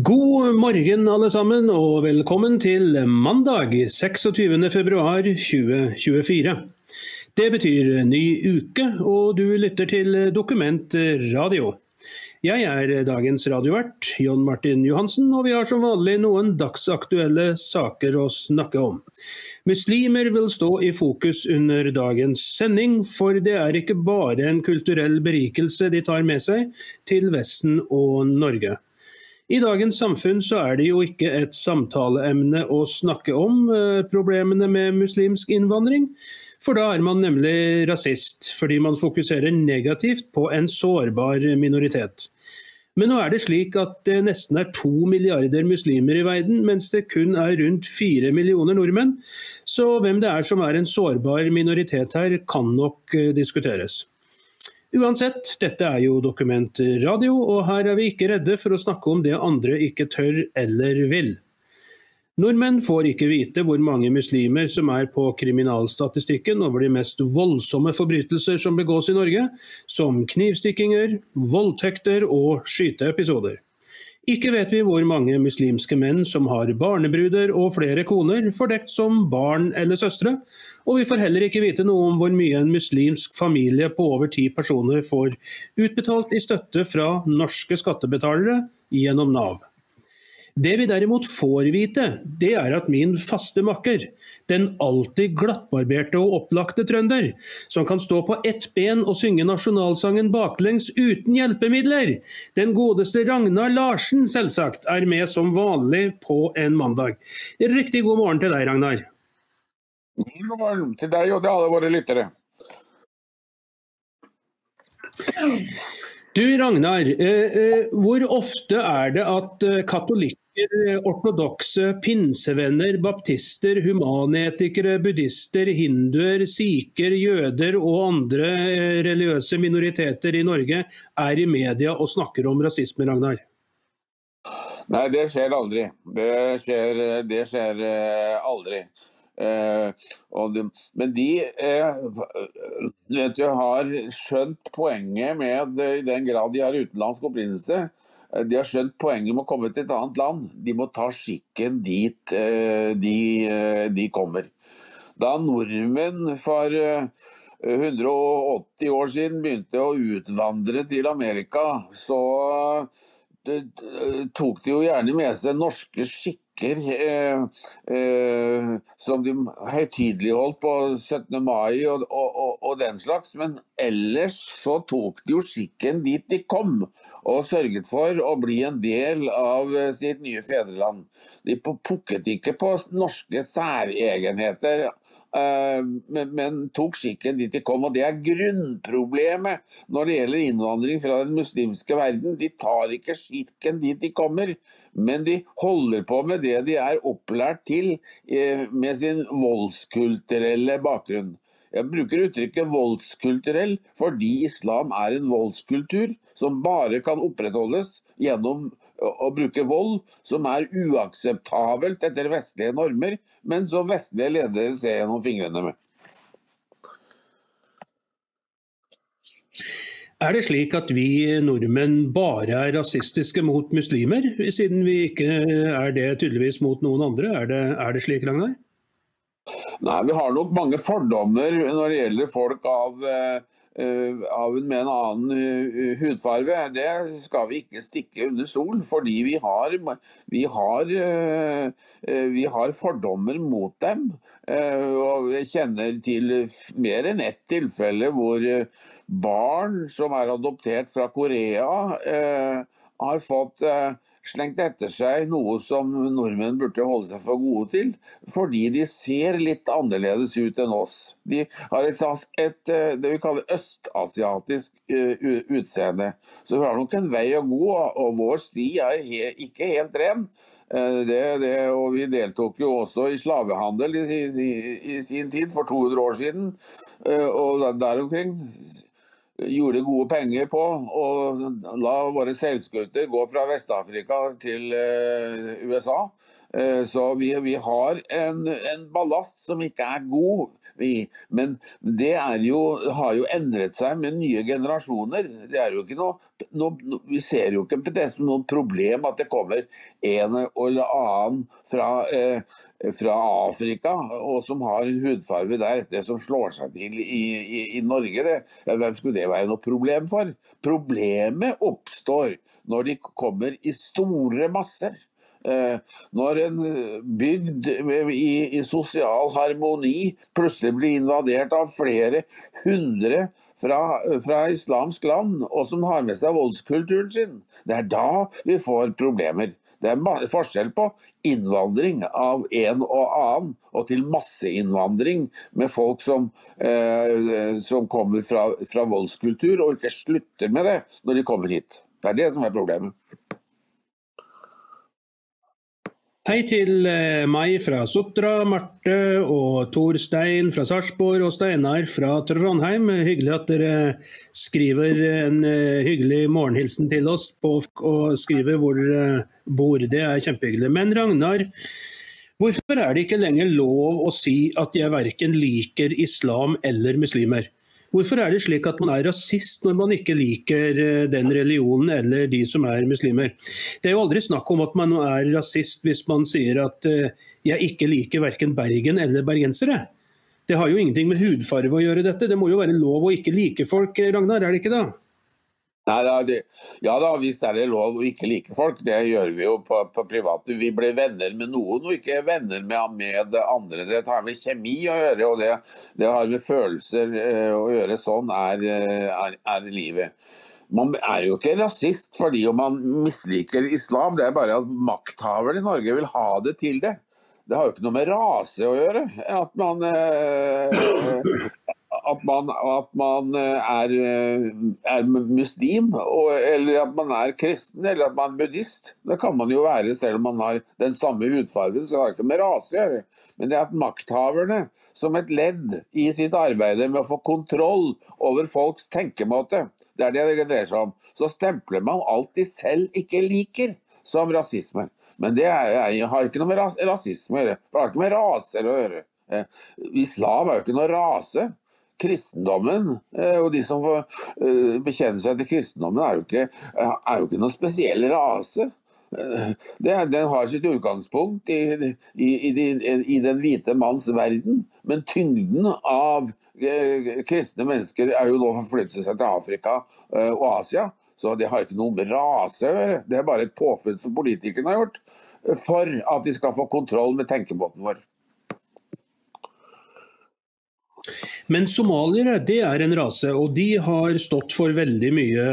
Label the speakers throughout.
Speaker 1: God morgen alle sammen, og velkommen til mandag 26.2.2024. Det betyr ny uke, og du lytter til Dokument radio. Jeg er dagens radiovert, John Martin Johansen, og vi har som vanlig noen dagsaktuelle saker å snakke om. Muslimer vil stå i fokus under dagens sending, for det er ikke bare en kulturell berikelse de tar med seg til Vesten og Norge. I dagens samfunn så er det jo ikke et samtaleemne å snakke om eh, problemene med muslimsk innvandring. For da er man nemlig rasist, fordi man fokuserer negativt på en sårbar minoritet. Men nå er det slik at det nesten er to milliarder muslimer i verden, mens det kun er rundt fire millioner nordmenn. Så hvem det er som er en sårbar minoritet her, kan nok eh, diskuteres. Uansett, dette er jo Dokument radio, og her er vi ikke redde for å snakke om det andre ikke tør eller vil. Nordmenn får ikke vite hvor mange muslimer som er på kriminalstatistikken over de mest voldsomme forbrytelser som begås i Norge, som knivstikkinger, voldtekter og skyteepisoder. Ikke vet vi hvor mange muslimske menn som har barnebruder og flere koner, fordekt som barn eller søstre, og vi får heller ikke vite noe om hvor mye en muslimsk familie på over ti personer får utbetalt i støtte fra norske skattebetalere gjennom Nav. Det vi derimot får vite, det er at min faste makker, den alltid glattbarberte og opplagte trønder, som kan stå på ett ben og synge nasjonalsangen baklengs uten hjelpemidler, den godeste Ragnar Larsen selvsagt, er med som vanlig på en mandag. Riktig god morgen til deg, Ragnar.
Speaker 2: God morgen til deg og til alle våre lyttere.
Speaker 1: Du Ragnar, eh, eh, hvor ofte er det at eh, katolikker, ortodokse, pinsevenner, baptister, humanetikere, buddhister, hinduer, sikher, jøder og andre religiøse minoriteter i Norge er i media og snakker om rasisme, Ragnar?
Speaker 2: Nei, det skjer aldri. Det skjer, det skjer aldri. Eh, de, men de eh, vet du, har skjønt poenget med, i den grad de har utenlandsk opprinnelse, eh, de har skjønt poenget med å komme til et annet land. De må ta skikken dit de, de kommer. Da nordmenn for 180 år siden begynte å utvandre til Amerika, så tok de jo gjerne med seg norske skikker eh, eh, som de høytideligholdt på 17. mai og, og, og, og, den slags. Men ellers så tok de jo skikken dit de kom, og sørget for å bli en del av eh, sitt nye fedreland. De pukket ikke på norske særegenheter men, men, tok skikken dit de kom. og Det er grunnproblemet når det gjelder innvandring fra den muslimske verden. De tar ikke skikken dit de kommer, men de holder på med det de er opplært til eh, med sin voldskulturelle bakgrunn. Jeg bruker uttrykket voldskulturell fordi islam er en voldskultur som bare kan opprettholdes gjennom å bruke vold, som er uakseptabelt etter vestlige normer, men som vestlige ledere ser gjennom fingrene med.
Speaker 1: Er det slik at vi nordmenn bare er rasistiske mot muslimer, siden vi ikke er det tydeligvis mot noen andre? Er det, er det slik, Ragnar?
Speaker 2: Nei, Vi har nok mange fordommer når det gjelder folk av eh, av en med en annen eh, hudfarge. Det skal vi ikke stikke under stol, fordi vi har, vi har, eh, vi har fordommer mot dem. Og jeg kjenner til mer enn ett tilfelle hvor barn som er adoptert fra Korea, har fått slengt etter seg noe som nordmenn burde holde seg for gode til, fordi de ser litt annerledes ut enn oss. De har et, et eh, det vi kaller østasiatisk eh, utseende. Så vi har nok en vei å gå, og vår sti er he, ikke helt ren. Eh, det, det, og Vi deltok jo også i slavehandel i, i, i sin tid, for 200 år siden. Og der omkring gjorde gode penger på å la våre seilskuter gå fra Vest-Afrika til eh, USA. Eh, så vi, vi har en, en, ballast som ikke er god. Vi, men det jo, har jo endret seg med nye generasjoner. Er noe, noe, vi ser jo ikke det som noe problem at det kommer en eller annen fra, eh, fra Afrika og som har hudfarge der, det som slår seg til i, i, i Norge. Det, hvem skulle det være noe problem for? Problemet oppstår når de kommer i store masser. Eh, når en bygd i, i, sosial harmoni plutselig blir invadert av flere hundre fra, fra, islamsk land, og som har med seg voldskulturen sin, det er da vi får problemer. Det er forskjell på innvandring av en og annen og til masseinnvandring med folk som, eh, som kommer fra, fra voldskultur og ikke slutter med det når de kommer hit. Det er det som er problemet.
Speaker 1: Hei til eh, meg fra Sotra, Marte og Tor Stein fra Sarpsborg og Steinar fra Trondheim. Hyggelig at dere skriver en eh, hyggelig morgenhilsen til oss på, og skriver hvor dere bor. Det er kjempehyggelig. Men Ragnar, hvorfor er det ikke lenger lov å si at jeg verken liker islam eller muslimer? Hvorfor er det slik at man er rasist når man ikke liker eh, den religionen eller de som er muslimer? Det er jo aldri snakk om at man er rasist hvis man sier at eh, jeg ikke liker verken Bergen eller bergensere. Det har jo ingenting med hudfarve å gjøre dette. Det må jo være lov å ikke like folk, Ragnar, er det ikke da?
Speaker 2: Nei, da, det, ja da, visst er lov å ikke like folk. Det gjør vi jo på, på private. Vi blir venner med noen og ikke venner med, med andre. Det har med kjemi å gjøre, og det, det har med følelser uh, å gjøre. Sånn er, uh, er, er, livet. Man er jo ikke rasist fordi man misliker islam, det er bare at makthaverne i Norge vil ha det til det. Det har jo ikke noe med rase å gjøre. At man uh, at man, at man eh, er, eh, er, muslim, og, eller at man er kristen, eller at man er buddhist. Det kan man jo være selv om man har den samme hudfargen, så det har ikke med rase å gjøre. Men det er at makthaverne, som et ledd i sitt arbeid med å få kontroll over folks tenkemåte, det er det det dreier seg om, så stempler man alt de selv ikke liker, som rasisme. Men det er, har ikke noe med rasisme å gjøre, for det har ikke med raser å gjøre. Eh, islam er jo ikke noe rase kristendommen eh, og de som eh, bekjenne seg til kristendommen, er jo ikke, er jo ikke noen spesiell rase. Eh, det, den har sitt utgangspunkt i, i, i, i, den hvite manns verden, men tyngden av kristne mennesker er jo nå forflyttet seg til Afrika og Asia. Så det har ikke noe med rase å gjøre. Det er bare et påfunn som politikerne har gjort for at de skal få kontroll med tenkemåten vår.
Speaker 1: Men somaliere det er en rase, og de har stått for veldig mye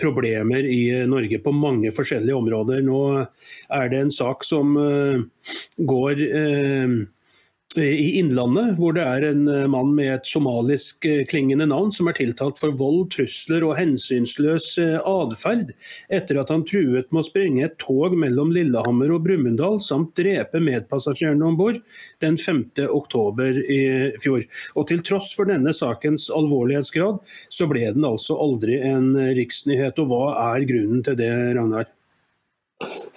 Speaker 1: problemer i Norge på mange forskjellige områder. Nå er det en sak som eh, går eh, i Innlandet, hvor det er en eh, mann med et somalisk eh, klingende navn som er tiltalt for vold, trusler og hensynsløs eh, atferd etter at han truet med å sprenge et tog mellom Lillehammer og Brumunddal samt drepe medpassasjerene om bord den 5.10 i fjor. Og Til tross for denne sakens alvorlighetsgrad, så ble den altså aldri en riksnyhet. Og Hva er grunnen til det, Ragnar?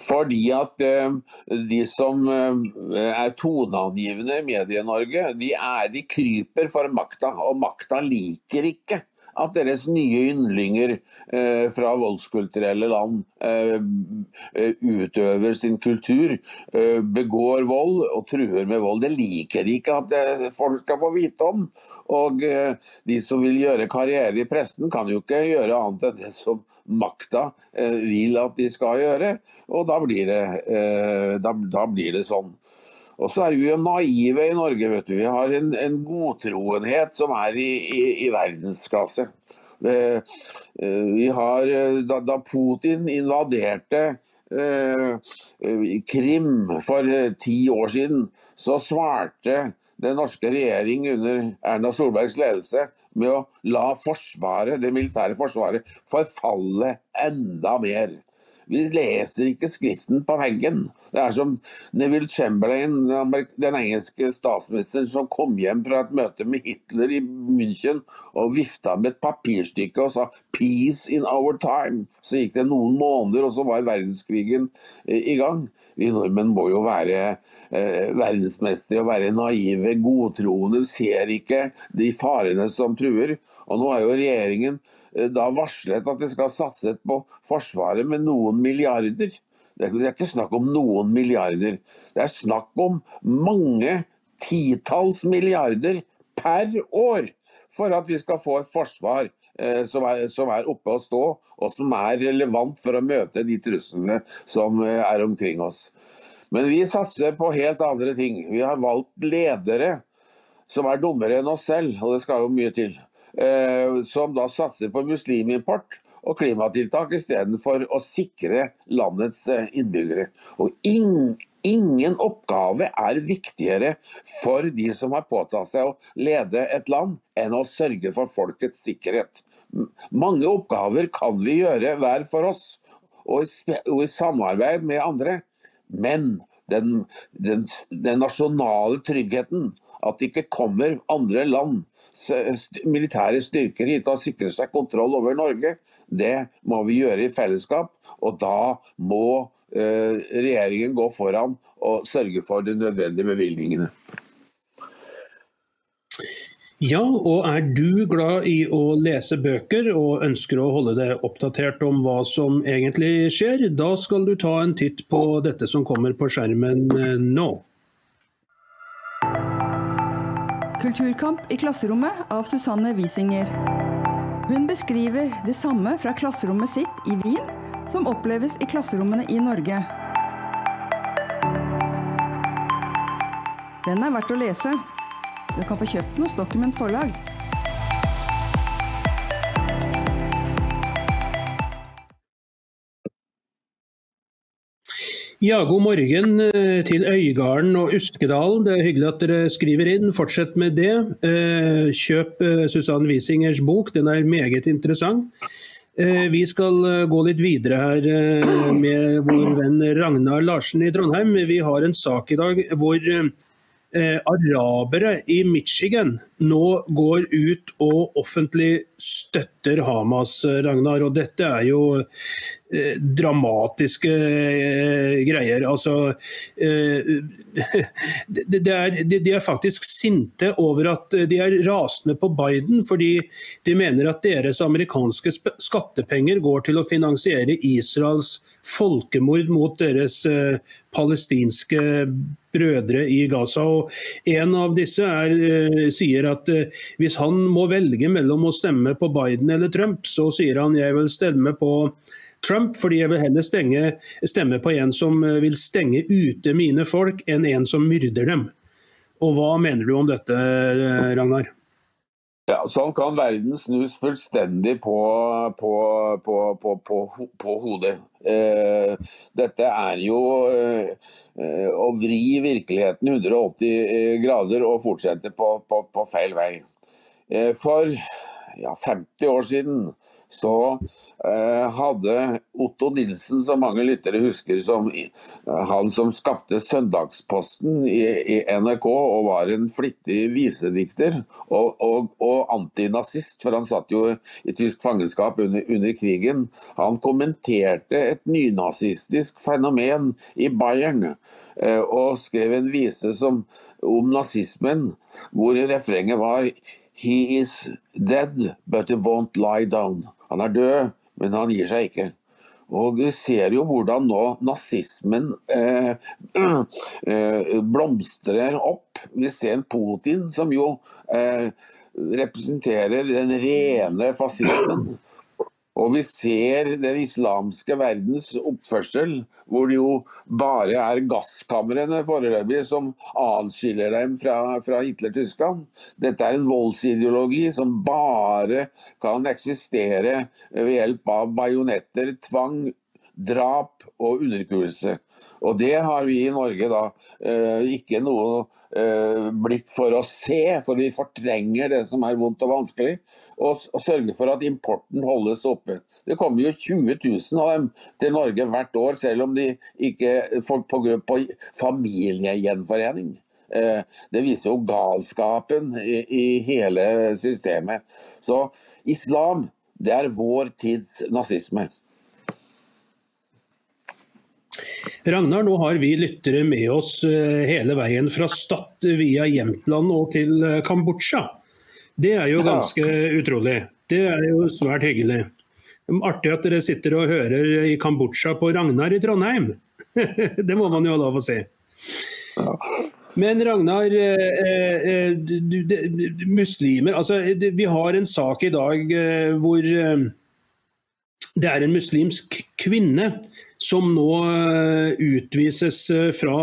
Speaker 2: Fordi at uh, de som uh, er toneangivende i Medie-Norge, de, de kryper for makta. Og makta liker ikke at deres nye yndlinger eh, fra voldskulturelle land eh, utøver sin kultur, eh, begår vold og truer med vold. Det liker de ikke at eh, folk skal få vite om. Og de som vil gjøre karriere i pressen, kan jo ikke gjøre annet enn det som makta eh, vil at de skal gjøre. Og da blir det, eh, da, da blir det sånn. Og så er vi jo naive i Norge. vet du. Vi har en, en godtroenhet som er i, i, i verdensklasse. Eh, vi har, da, da Putin invaderte Krim for ti år siden, så svarte den norske regjering under Erna Solbergs ledelse med å la forsvaret, det militære forsvaret forfalle enda mer. Vi leser ikke skriften på veggen. Det er som Neville Chamberlain, den engelske statsministeren som kom hjem fra et møte med Hitler i München og vifta med et papirstykke og sa 'peace in our time'. Så gikk det noen måneder, og så var verdenskrigen eh, i gang. Vi nordmenn må jo være eh, verdensmestere og være naive, godtroende, ser ikke de farene som truer. Og nå har jo regjeringen Eh, da varslet at de skal satse på Forsvaret med noen milliarder. Det er ikke snakk om noen milliarder. Det er snakk om mange titalls milliarder per år for at vi skal få et forsvar eh, som, er, som er, oppe å stå, og som er relevant for å møte de truslene som eh, er omkring oss. Men vi satser på helt andre ting. Vi har valgt ledere som er dummere enn oss selv, og det skal jo mye til. Eh, som da satser på muslimimport og klimatiltak istedenfor å sikre landets eh, innbyggere. Og ingen, ingen oppgave er viktigere for de som har påtatt seg å lede et land, enn å sørge for folkets sikkerhet. Mange oppgaver kan vi gjøre hver for oss, og i, og i samarbeid med andre. Men den, den, den nasjonale tryggheten at det ikke kommer andre land militære styrker hit og sikrer seg kontroll over Norge. Det må vi gjøre i fellesskap, og da må eh, regjeringen gå foran og sørge for de nødvendige bevilgningene.
Speaker 1: Ja, og er du glad i å lese bøker og ønsker å holde deg oppdatert om hva som egentlig skjer, da skal du ta en titt på dette som kommer på skjermen eh, nå.
Speaker 3: Kulturkamp i klasserommet av Susanne Wiesinger. Hun beskriver det samme fra klasserommet sitt i Wien som oppleves i klasserommene i Norge. Den er verdt å lese. Du kan få kjøpt den hos Document forlag.
Speaker 1: Ja, god morgen eh, til Øygarden og Uskedalen. Det er hyggelig at dere skriver inn. Fortsett med det. Eh, kjøp eh, Susann Wiesingers bok, den er meget interessant. Vi skal gå litt videre her med vår venn Ragnar Larsen i Trondheim. Vi har en sak i dag hvor arabere i Michigan nå går ut og offentlig støtter Hamas, Ragnar. Og dette er jo eh, dramatiske eh, greier. Altså eh, de, de, er, de, de, er, faktisk sinte over at de er rasende på Biden, fordi de mener at deres amerikanske skattepenger går til å finansiere Israels folkemord mot deres eh, palestinske brødre i Gaza. Og en av disse er, eh, sier at eh, hvis han må velge mellom å stemme på Biden eller Trump, så sier han jeg vil stemme på Trump, fordi jeg vil heller stenge, stemme på en som vil stenge ute mine folk, enn en som myrder dem. Og Hva mener du om dette, Ragnar?
Speaker 2: Ja, Sånn kan verden snus fullstendig på, på, på, på hodet. Eh, dette er jo eh, å vri virkeligheten 180 eh, grader og fortsette på, feil vei. Eh, for ja, 50 år siden så eh, hadde Otto Nilsen, som mange lyttere husker som han som skapte Søndagsposten i, i, NRK og var en flittig visedikter og, og, og antinazist, for han satt jo i tysk fangenskap under, under krigen. Han kommenterte et nynazistisk fenomen i Bayern eh, og skrev en vise som, om nazismen, hvor refrenget var He is dead, but he won't lie down. Han er død, men han gir seg ikke. Og du ser jo hvordan nå nazismen eh, eh, blomstrer opp. Vi ser Putin, som jo eh, representerer den rene fascismen. Og vi ser den islamske verdens oppførsel, hvor det jo bare er gasskamrene foreløpig som adskiller dem fra, fra Hitler-Tyskland. Dette er en voldsideologi som bare kan eksistere ved hjelp av bajonetter, tvang, drap og underkuelse. Og det har vi i Norge da eh, ikke noe eh, blitt for å se, for vi fortrenger det som er vondt og vanskelig. Og, sørger for at importen holdes oppe. Det kommer jo 20 000 av dem til Norge hvert år, selv om de ikke får på, på familiegjenforening. Eh, det viser jo galskapen i, i hele systemet. Så islam, det er vår tids nazisme.
Speaker 1: Ragnar, nå har vi lyttere med oss eh, hele veien fra Stad via Jämtland og til eh, Kambodsja. Det er jo ganske utrolig. Det er jo svært hyggelig. Artig at dere sitter og hører i Kambodsja på Ragnar i Trondheim. det må man jo ha lov å si. Men Ragnar, eh, eh, muslimer altså, Vi har en sak i dag eh, hvor eh, det er en muslimsk kvinne som nå eh, utvises eh, fra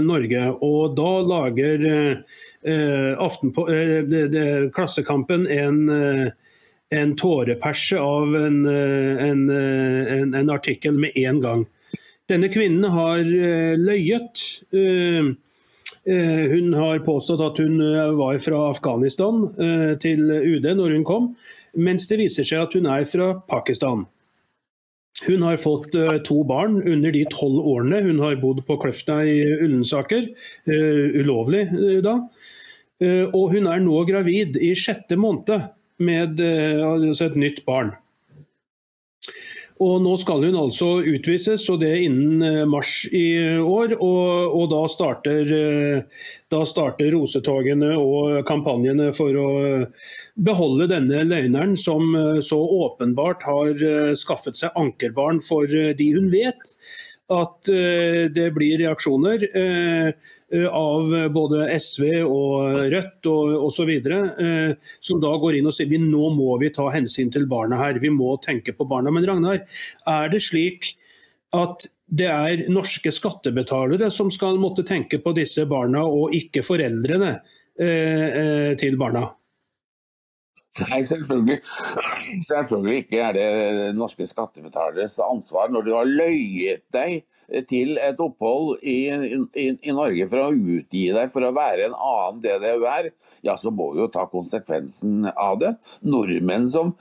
Speaker 1: Norge. Og da lager eh, Aftenpå, Klassekampen en, en tåreperse av en, en, en, artikkel med en gang. Denne kvinnen har løyet. Hun har påstått at hun var fra Afghanistan til UD når hun kom, mens det viser seg at hun er fra Pakistan. Hun har fått uh, to barn under de tolv årene hun har bodd på Kløfta i Ullensaker. Uh, ulovlig uh, da. og hun er nå gravid i sjette måned med altså et nytt barn. Og Nå skal hun altså utvises, og det er innen eh, mars i år. Og, og da, starter, eh, da, starter, rosetogene og kampanjene for å beholde denne løgneren, som eh, så åpenbart har skaffet seg ankerbarn for de hun vet at det blir reaksjoner Eh, av både SV og Rødt og osv. Eh, som da går inn og sier vi nå må vi ta hensyn til barna her, vi må tenke på barna. Men Ragnar, er det slik at det er norske skattebetalere som skal måtte tenke på disse barna, og ikke foreldrene eh, til barna?
Speaker 2: Nei, selvfølgelig. selvfølgelig ikke er det norske skattebetaleres ansvar når du har løyet deg til et opphold i, i, i, Norge for å utgi deg for å være en annen det det er, ja, så må du jo ta konsekvensen av det. Nordmenn som,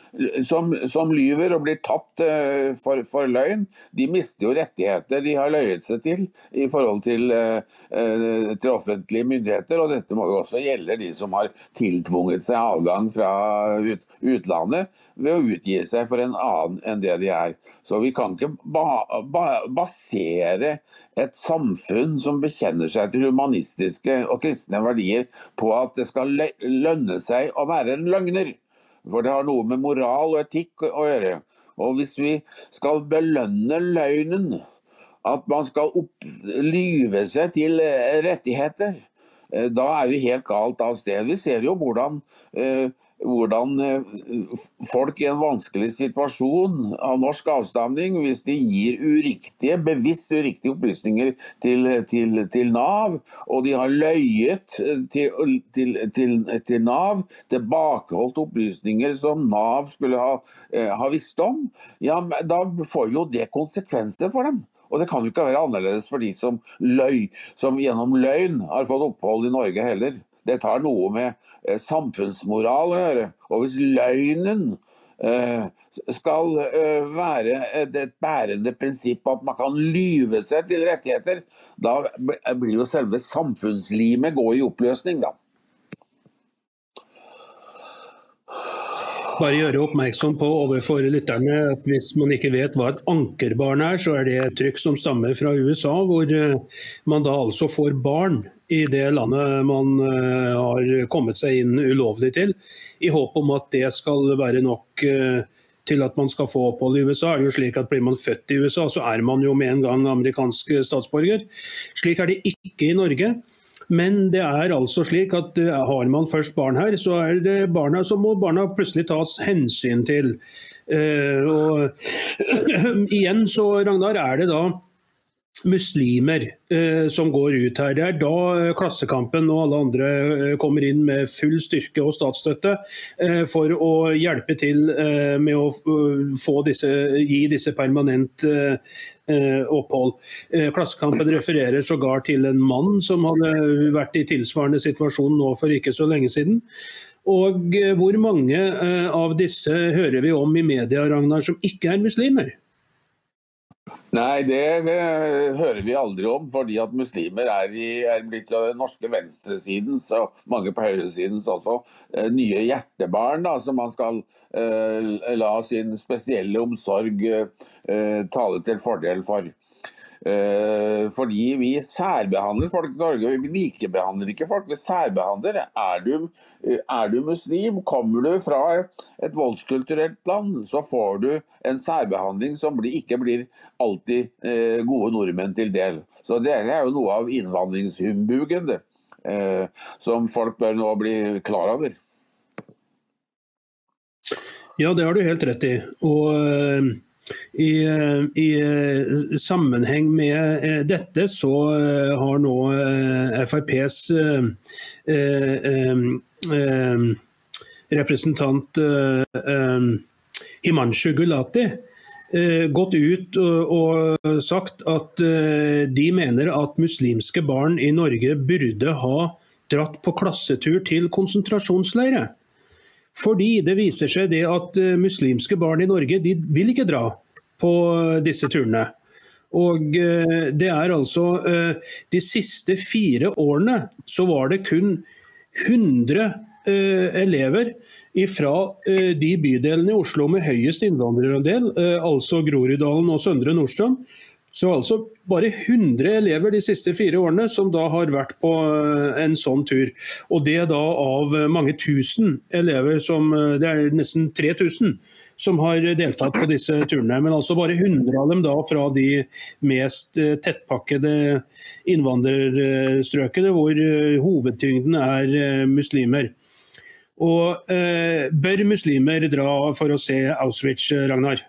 Speaker 2: som, som lyver og blir tatt uh, for, for, løgn, de mister jo rettigheter de har løyet seg til i forhold til, uh, til offentlige myndigheter. Og dette må jo også gjelde de som har tiltvunget seg avgang fra ut, utlandet ved å utgi seg for en annen enn det de er. Så vi kan ikke ba, ba, basere et samfunn som bekjenner seg til humanistiske og kristne verdier, på at det skal lønne seg å være en løgner. For det har noe med moral og etikk å gjøre. Og hvis vi skal belønne løgnen, at man skal opp, lyve seg til rettigheter, eh, da er vi helt galt av sted. Vi ser jo hvordan eh, hvordan eh, folk i en vanskelig situasjon av norsk avstamning, hvis de gir uriktige, bevisst uriktige opplysninger til, til, til Nav, og de har løyet til, til, Nav, tilbakeholdt opplysninger som Nav skulle ha, eh, ha visst om, ja, da får jo det konsekvenser for dem. Og det kan jo ikke være annerledes for de som, løy, som gjennom løgn har fått opphold i Norge heller. Dette har noe med eh, samfunnsmoral å gjøre. Og hvis løgnen eh, skal eh, være et, bærende prinsipp at man kan lyve seg til rettigheter, da blir jo selve samfunnslimet gå i oppløsning, da.
Speaker 1: bare gjøre oppmerksom på overfor lytterne at hvis man ikke vet hva et ankerbarn er, så er det et trykk som stammer fra USA, hvor man da altså får barn i det landet man eh, har kommet seg inn ulovlig til, i håp om at det skal være nok eh, til at man skal få opphold i USA. er det jo slik at Blir man født i USA, så er man jo med en gang amerikansk statsborger. Slik er det ikke i Norge. Men det er altså slik at eh, har man først barn her, så, barna, så må barna plutselig tas hensyn til. Og igjen så, Ragnar, er det da muslimer eh, som går ut her. Det er da eh, Klassekampen og alle andre eh, kommer inn med full styrke og statsstøtte eh, for å hjelpe til eh, med å få disse, gi disse permanent eh, opphold. Klassekampen refererer sågar til en mann som hadde vært i tilsvarende situasjon nå for ikke så lenge siden. Og hvor mange av disse hører vi om i media, Ragnar, som ikke er muslimer?
Speaker 2: Nei, det, hører vi aldri om. Fordi at muslimer er, i, er blitt den norske venstresidens, og mange på høyresidens også, eh, nye hjertebarn da, som man skal uh, la sin spesielle omsorg uh, tale til fordel for. Eh, fordi vi særbehandler folk i Norge. Vi likebehandler ikke folk, vi særbehandler. Er du, eh, er du muslim, kommer du fra et voldskulturelt land, så får du en særbehandling som ikke blir alltid eh, gode nordmenn til del. Så Det er jo noe av innvandringshumbugen det, som folk bør nå bli klar over.
Speaker 1: Ja, det har du helt rett i. Og i, I, sammenheng med eh, dette så eh, har nå eh, FrPs representant Himanshu Gulati gått ut og sagt at de mener at muslimske barn i Norge burde ha dratt på klassetur til konsentrasjonsleire. Fordi det viser seg det at muslimske barn i Norge de vil ikke dra på disse turene. Og eh, det er altså eh, De siste fire årene så var det kun 100 eh, elever fra de bydelene i Oslo med høyest innvandrerandel, altså Groruddalen og Søndre Nordstrand. Så altså bare 100 elever de siste fire årene som da har vært på en sånn tur. Og det da av mange tusen elever, som det er nesten 3000 som har deltatt på disse turene. Men altså bare 100 av dem da fra de mest eh, tettpakkede innvandrerstrøkene, hvor eh, hovedtyngden er eh, muslimer. Og eh, Bør muslimer dra for å se Auschwitz, Ragnar?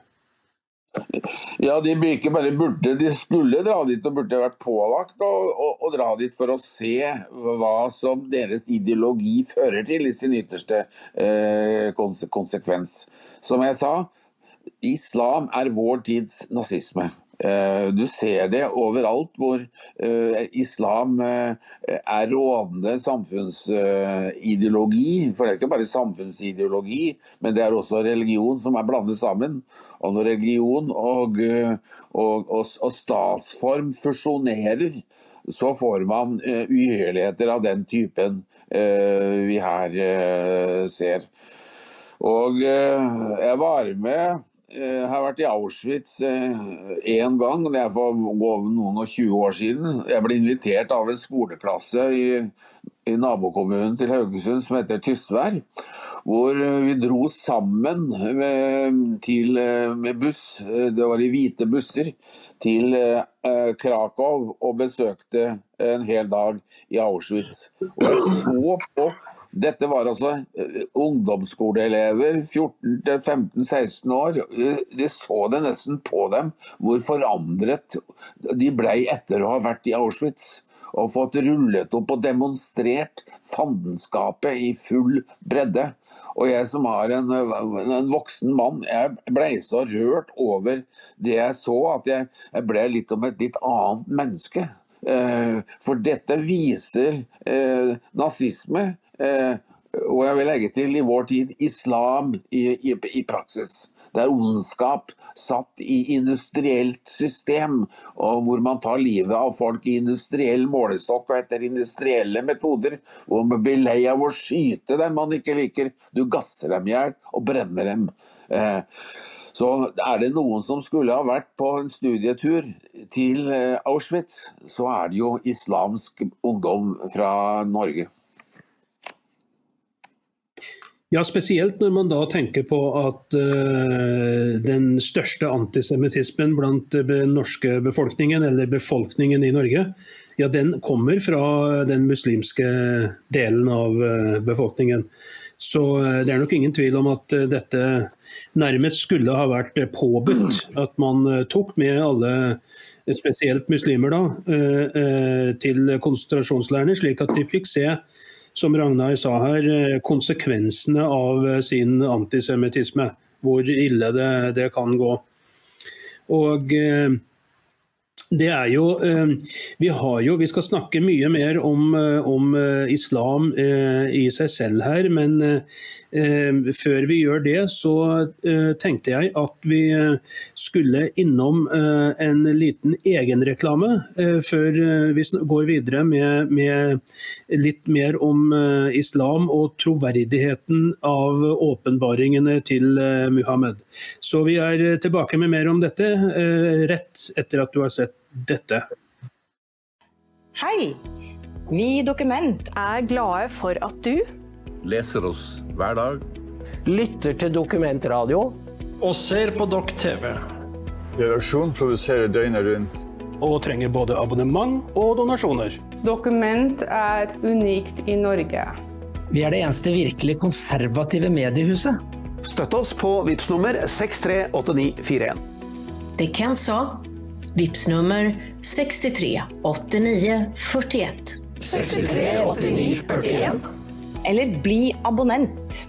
Speaker 2: Ja, de ikke bare burde, de skulle dra dit og burde vært pålagt å dra dit for å se hva som deres ideologi fører til i sin ytterste eh, konsekvens. Som jeg sa, islam er vår tids nazisme. Eh, du ser det overalt hvor eh, islam eh, er rådende samfunnsideologi. For det er ikke bare samfunnsideologi, men det er også religion som er blandet sammen. Og når religion og, og, og, og statsform fusjonerer, så får man uhyrligheter av den typen vi her ser. Og jeg var med jeg har vært i Auschwitz én eh, gang, det er for noen og 20 år siden. Jeg ble invitert av en skoleklasse i, i nabokommunen til Haugesund som heter Tysvær. Hvor vi dro sammen med, til, med buss, det var i hvite busser, til eh, Krakow og besøkte en hel dag i Auschwitz. Og jeg så på dette var altså eh, ungdomsskoleelever, 14-15-16 år. De så det nesten på dem hvor forandret de ble etter å ha vært i Auschwitz. Og fått rullet opp og demonstrert fandenskapet i full bredde. Og jeg som er en, en voksen mann, jeg ble så rørt over det jeg så, at jeg, jeg ble litt om et litt annet menneske. Eh, for dette viser eh, nazisme Eh, og jeg vil legge til i vår tid islam i, i, i praksis. Det er ondskap satt i industrielt system, og hvor man tar livet av folk i industriell målestokk og etter industrielle metoder. Hvor man blir lei av å skyte dem man ikke liker. Du gasser dem i hjel og brenner dem. Eh, så er det noen som skulle ha vært på en studietur til eh, Auschwitz, så er det jo islamsk ungdom fra Norge.
Speaker 1: Ja, spesielt når man da tenker på at uh, den største antisemittismen blant den norske befolkningen, eller befolkningen i Norge, ja, den kommer fra den muslimske delen av uh, befolkningen. Så uh, det er nok ingen tvil om at dette nærmest skulle ha vært påbudt. At man tok med alle spesielt muslimer, da, til konsentrasjonsleirene, slik at de fikk se som Ragnar sa her, konsekvensene av sin antisemittisme. Hvor ille det, det kan gå. Og det er jo Vi har jo vi, skal snakke mye mer om, eh, om eh, islam i seg selv her, men før vi gjør det, så tenkte jeg at vi skulle innom en liten egenreklame før vi går videre med, med litt mer om islam og troverdigheten av åpenbaringene til Muhammed. Så vi er tilbake med mer om dette rett etter at du har sett dette.
Speaker 4: Hei! Vi i Dokument er glade for at du
Speaker 5: Leser oss hver dag.
Speaker 6: Lytter til Dokumentradio.
Speaker 7: Og ser på Dokk TV.
Speaker 8: Redaksjon produserer døgnet rundt.
Speaker 1: Og trenger både abonnement og donasjoner.
Speaker 9: Dokument er unikt i Norge.
Speaker 10: Vi er det eneste virkelig konservative mediehuset.
Speaker 11: Støtt oss på VIPS nummer 638941.
Speaker 12: Det Kent sa Vips nummer 63 89 41.
Speaker 4: 63 89 41. Eller bli abonnent.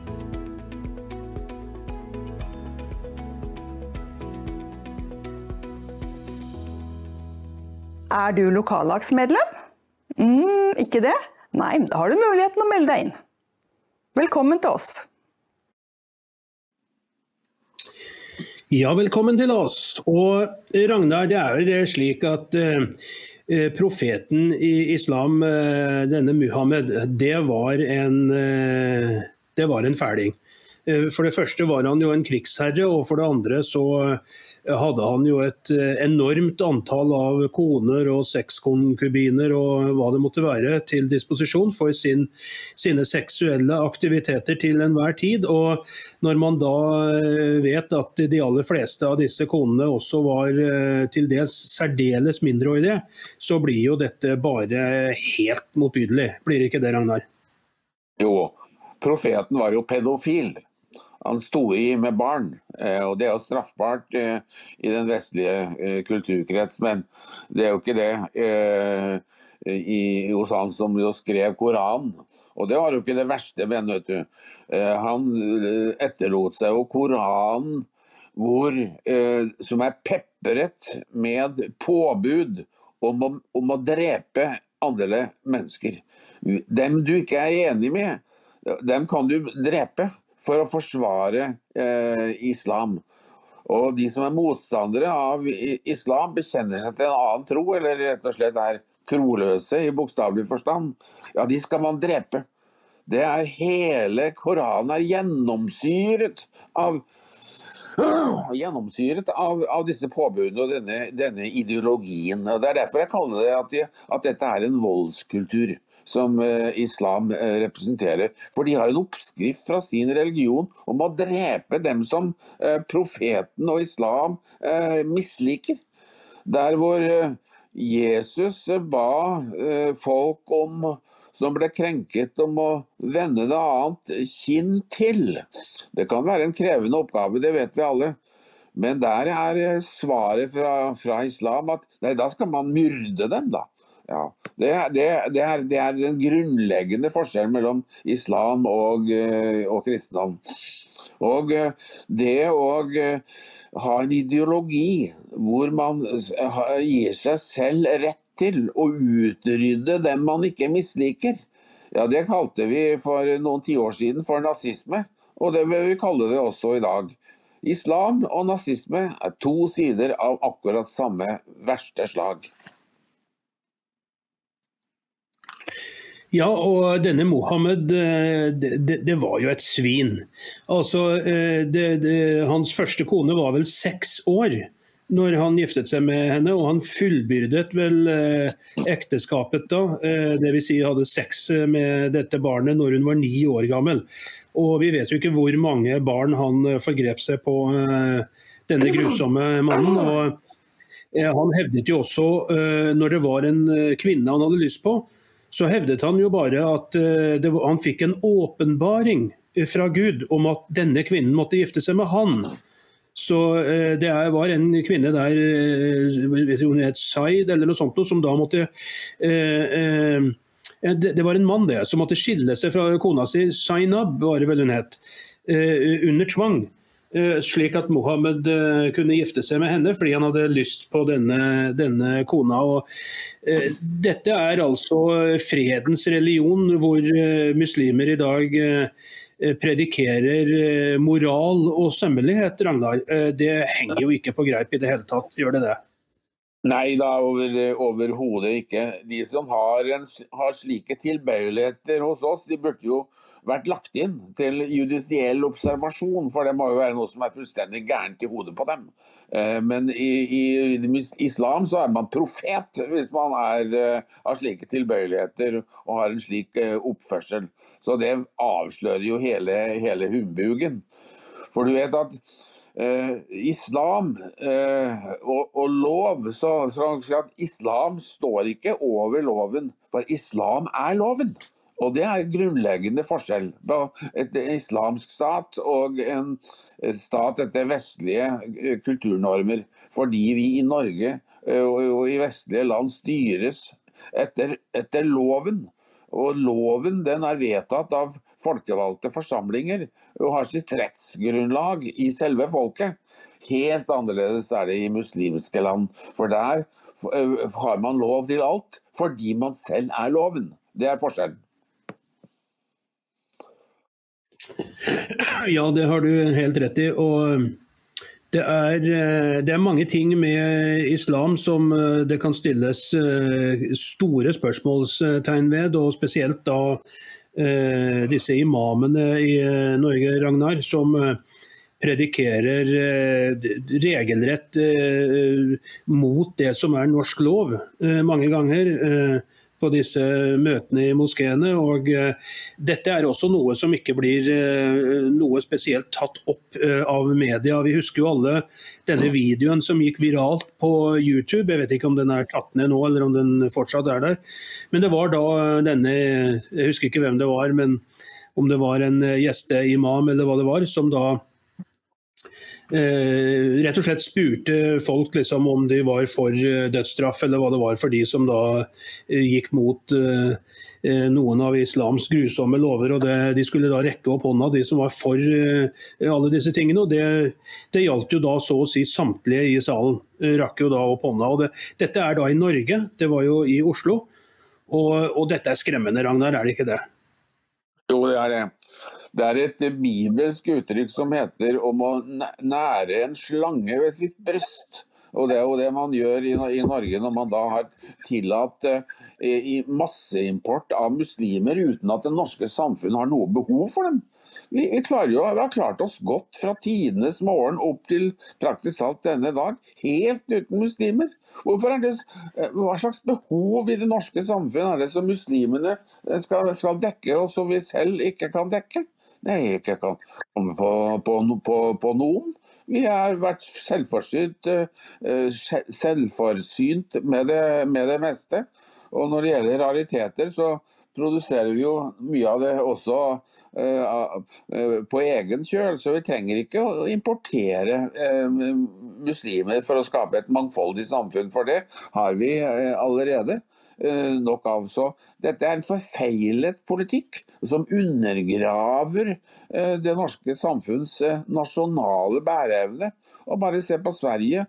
Speaker 3: Er du lokallagsmedlem? Mm, ikke det? Nei, da har du muligheten å melde deg inn. Velkommen til oss.
Speaker 1: Ja, velkommen til oss. Og Ragnar, det er jo slik at eh, eh, profeten i islam, eh, denne Muhammed, det var en, eh, det var en fæling. Eh, for det første var han jo en krigsherre, og for det andre så hadde han jo et eh, enormt antall av koner og sexkonkubiner og hva det måtte være til disposisjon for sin, sine seksuelle aktiviteter til enhver tid. Og når man da eh, vet at de aller fleste av disse konene også var eh, til dels særdeles mindreårige, så blir jo dette bare helt motbydelig. Blir ikke det, Ragnar?
Speaker 2: Jo, profeten var jo pedofil han sto i med barn. Eh, og Det er jo straffbart eh, i den vestlige eh, kulturkrets, men det er jo ikke det i, hos han som jo skrev Koranen. Og det var jo ikke det verste, men vet du. Han etterlot seg jo Koranen hvor, som er pepret med påbud om om å drepe andre mennesker. Dem du ikke er enig med, dem kan du drepe for å forsvare eh, islam. Og de som er motstandere av islam, bekjenner seg til en annen tro, eller rett og slett er troløse i bokstavelig forstand, ja, de skal man drepe. Det er hele Koranen er gjennomsyret av gjennomsyret av, av disse påbudene og denne, denne, ideologien. og Det er derfor jeg kaller det at, de, at dette er en voldskultur som eh, islam eh, representerer. For de har en oppskrift fra sin religion om å drepe dem som eh, profeten og islam misliker. Der hvor Jesus ba folk om som ble krenket om å vende det annet kinn til. Det kan være en krevende oppgave, det vet vi alle. Men der er svaret fra, fra islam at nei, da skal man myrde dem, da. Ja, det, det, det, er, det, er, den grunnleggende forskjellen mellom islam og, eh, og kristendom. Og eh, det å eh, ha en ideologi hvor man gir seg selv rett til å utrydde dem man ikke misliker, ja, det kalte vi for noen tiår siden for nazisme. Og det vil vi kalle det også i dag. Islam og nazisme er to sider av akkurat samme verste slag.
Speaker 1: Ja, og denne Mohammed, eh, det, det, var jo et svin. Altså, det, det, Hans første kone var vel seks år når han giftet seg med henne, og han fullbyrdet vel eh, ekteskapet da. Dvs. Si hadde sex med dette barnet når hun var ni år gammel. Og vi vet jo ikke hvor mange barn han forgrep seg på denne grusomme mannen. og Han hevdet jo også, når det var en kvinne han hadde lyst på, så hevdet han jo bare at uh, det, han fikk en åpenbaring fra Gud om at denne kvinnen måtte gifte seg med han. Så eh, det var en kvinne der, eh, vet hun het Zaid eller noe sånt, som da måtte eh, Det var en mann det, som måtte skille seg fra kona si, Zainab var det vel hun het, under tvang. Slik at Mohammed kunne gifte seg med henne fordi han hadde lyst på denne, denne kona. Og, dette er altså fredens religion, hvor muslimer i dag Eh, predikerer eh, moral og sømmelighet, Ragnar. Eh, det henger jo ikke på greip i det hele tatt, gjør det det?
Speaker 2: Nei da, overhodet over ikke. De som har, en, har, slike tilbøyeligheter hos oss, de burde jo vært lagt inn til judisiell observasjon, for det må jo være noe som er fullstendig gærent i hodet på dem. Eh, men i, i, islam så er man profet hvis man er, eh, har slike tilbøyeligheter og har en slik eh, oppførsel. Så det avslører jo hele, hele humbugen. For du vet at Eh, islam eh, og, og, lov, så, så at islam står ikke over loven, for islam er loven. Og Det er grunnleggende forskjell på et islamsk stat og en stat etter vestlige eh, kulturnormer. Fordi vi i Norge eh, og i vestlige land styres etter, etter loven. Og Loven den er vedtatt av folkevalgte forsamlinger og har sitt rettsgrunnlag i selve folket. Helt annerledes er det i muslimske land. For der eh, har man lov til alt fordi man selv er loven. Det er forskjellen.
Speaker 1: Ja, det har du helt rett i. og det er, eh, det er, mange ting med islam som eh, det kan stilles eh, store spørsmålstegn ved, og spesielt da disse imamene i Norge, Ragnar, som predikerer regelrett mot det som er norsk lov mange ganger på disse møtene i moskeene. og eh, Dette er også noe som ikke blir eh, noe spesielt tatt opp eh, av media. Vi husker jo alle denne videoen som gikk viralt på YouTube. Jeg vet ikke om den er tatt ned nå eller om den fortsatt er der. Men det var da denne, jeg husker ikke hvem det var, men om det var en gjesteimam eller hva det var, som da Eh, rett og slett spurte folk liksom, om de var for eh, dødsstraff, eller hva det var for de som da eh, gikk mot noen av islams grusomme lover. og det, De skulle da rekke opp hånda, de som var for alle disse tingene. og Det, det gjaldt jo da så å si samtlige i salen. rakk jo da opp hånda. og det, Dette er da i Norge, det var jo i Oslo. Og, og dette er skremmende, Ragnar, er det ikke det?
Speaker 2: Jo, det er det. Det er et bibelsk uttrykk som heter om å nære en slange ved sitt bryst. Og Det er jo det man gjør i, Norge når man da har tillatt eh, masseimport av muslimer uten at det norske samfunnet har noe behov for dem. Vi, jo, vi, har klart oss godt fra tidenes morgen opp til praktisk talt denne dag, helt uten muslimer. Er det, eh, hva slags behov i det norske samfunnet er det som muslimene skal, skal dekke, og som vi selv ikke kan dekke? Det er ikke kan komme på, på, på, på noen. Vi har vært selvforsynt, eh, selvforsynt med det, med det, meste. Og når det gjelder rariteter, så produserer vi jo mye av det også uh, på egen kjøl. Så vi trenger ikke å importere muslimer for å skape et mangfoldig samfunn, for det har vi allerede. Eh, nok av. Så dette er en forfeilet politikk som undergraver eh, det norske samfunns eh, nasjonale bæreevne. Og bare se på Sverige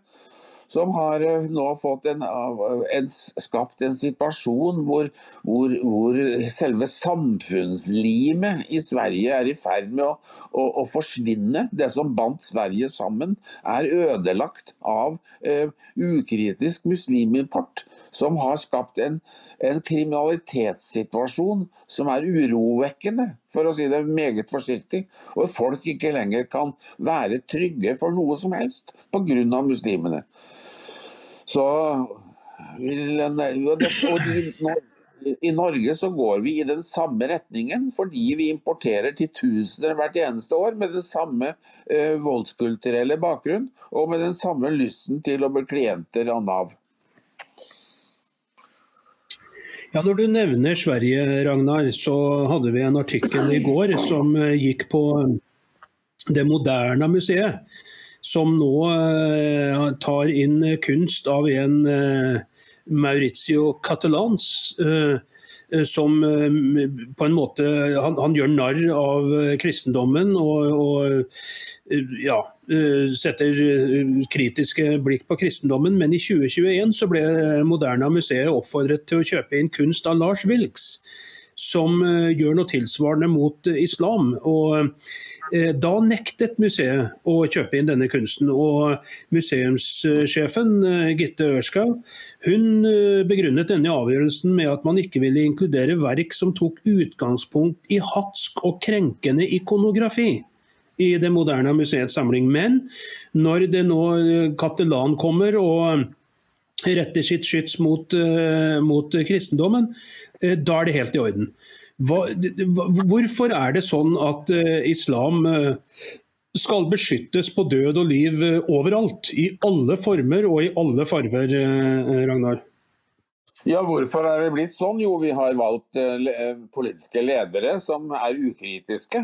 Speaker 2: som har nå fått en, en, skapt en situasjon hvor, hvor, hvor, selve samfunnslimet i Sverige er i ferd med å, å, å forsvinne. Det som bandt Sverige sammen, er ødelagt av eh, ukritisk muslimimport som har skapt en, en, kriminalitetssituasjon som er urovekkende, for å si det meget forsiktig. Og folk ikke lenger kan være trygge for noe som helst pga. muslimene. Så i Norge så går vi i den samme retningen fordi vi importerer titusener hvert eneste år med den samme eh, voldskulturelle bakgrunn og med den samme lysten til å bli klienter av Nav.
Speaker 1: Ja, Når du nevner Sverige, Ragnar, så hadde vi en artikkel i går som eh, gikk på Det moderne museet. Som nå eh, tar inn kunst av en eh, Maurizio Catalans. Eh, som på en måte Han, han gjør narr av kristendommen og, og ja, setter kritiske blikk på kristendommen. Men i 2021 så ble Moderna museet oppfordret til å kjøpe inn kunst av Lars Wilks som eh, gjør noe tilsvarende mot eh, islam. Og eh, da nektet museet å kjøpe inn denne kunsten. Og museumssjefen Gitte Ørskau hun begrunnet denne avgjørelsen med at man ikke ville inkludere verk som tok utgangspunkt i hatsk og krenkende ikonografi i det moderne museets samling. Men når det nå Katelan kommer og retter sitt skyts mot, mot kristendommen, da er det helt i orden. Hva, hvorfor er det sånn at uh, islam uh, skal beskyttes på død og liv overalt? I alle former og i alle farver, Ragnar?
Speaker 2: Ja, Hvorfor er det blitt sånn? Jo, vi har valgt politiske ledere som er ukritiske.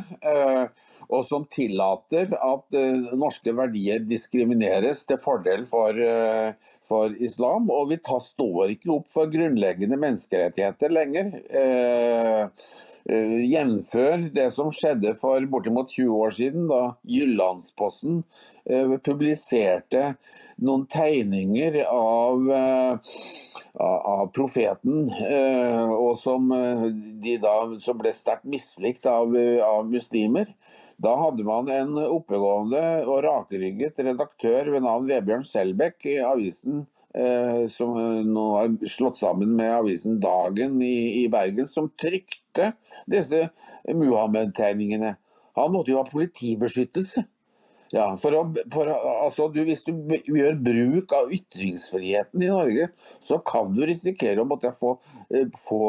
Speaker 2: Og som tillater at norske verdier diskrimineres til fordel for, for islam. Og vi tar, står ikke opp for grunnleggende menneskerettigheter lenger. Uh, Jevnfør det som skjedde for bortimot 20 år siden, da Jyllandsposten publiserte noen tegninger av, av profeten, og som, de da, som ble sterkt mislikt av, av muslimer. Da hadde man en oppegående og rakrygget redaktør ved navn Vebjørn Selbekk i avisen eh, som nå er slått sammen med avisen Dagen i, i Bergen, som trykte disse Muhammed-tegningene. Han måtte jo ha politibeskyttelse. Ja, for å, for, altså, du, Hvis du gjør bruk av ytringsfriheten i Norge, så kan du risikere å måtte få, eh, få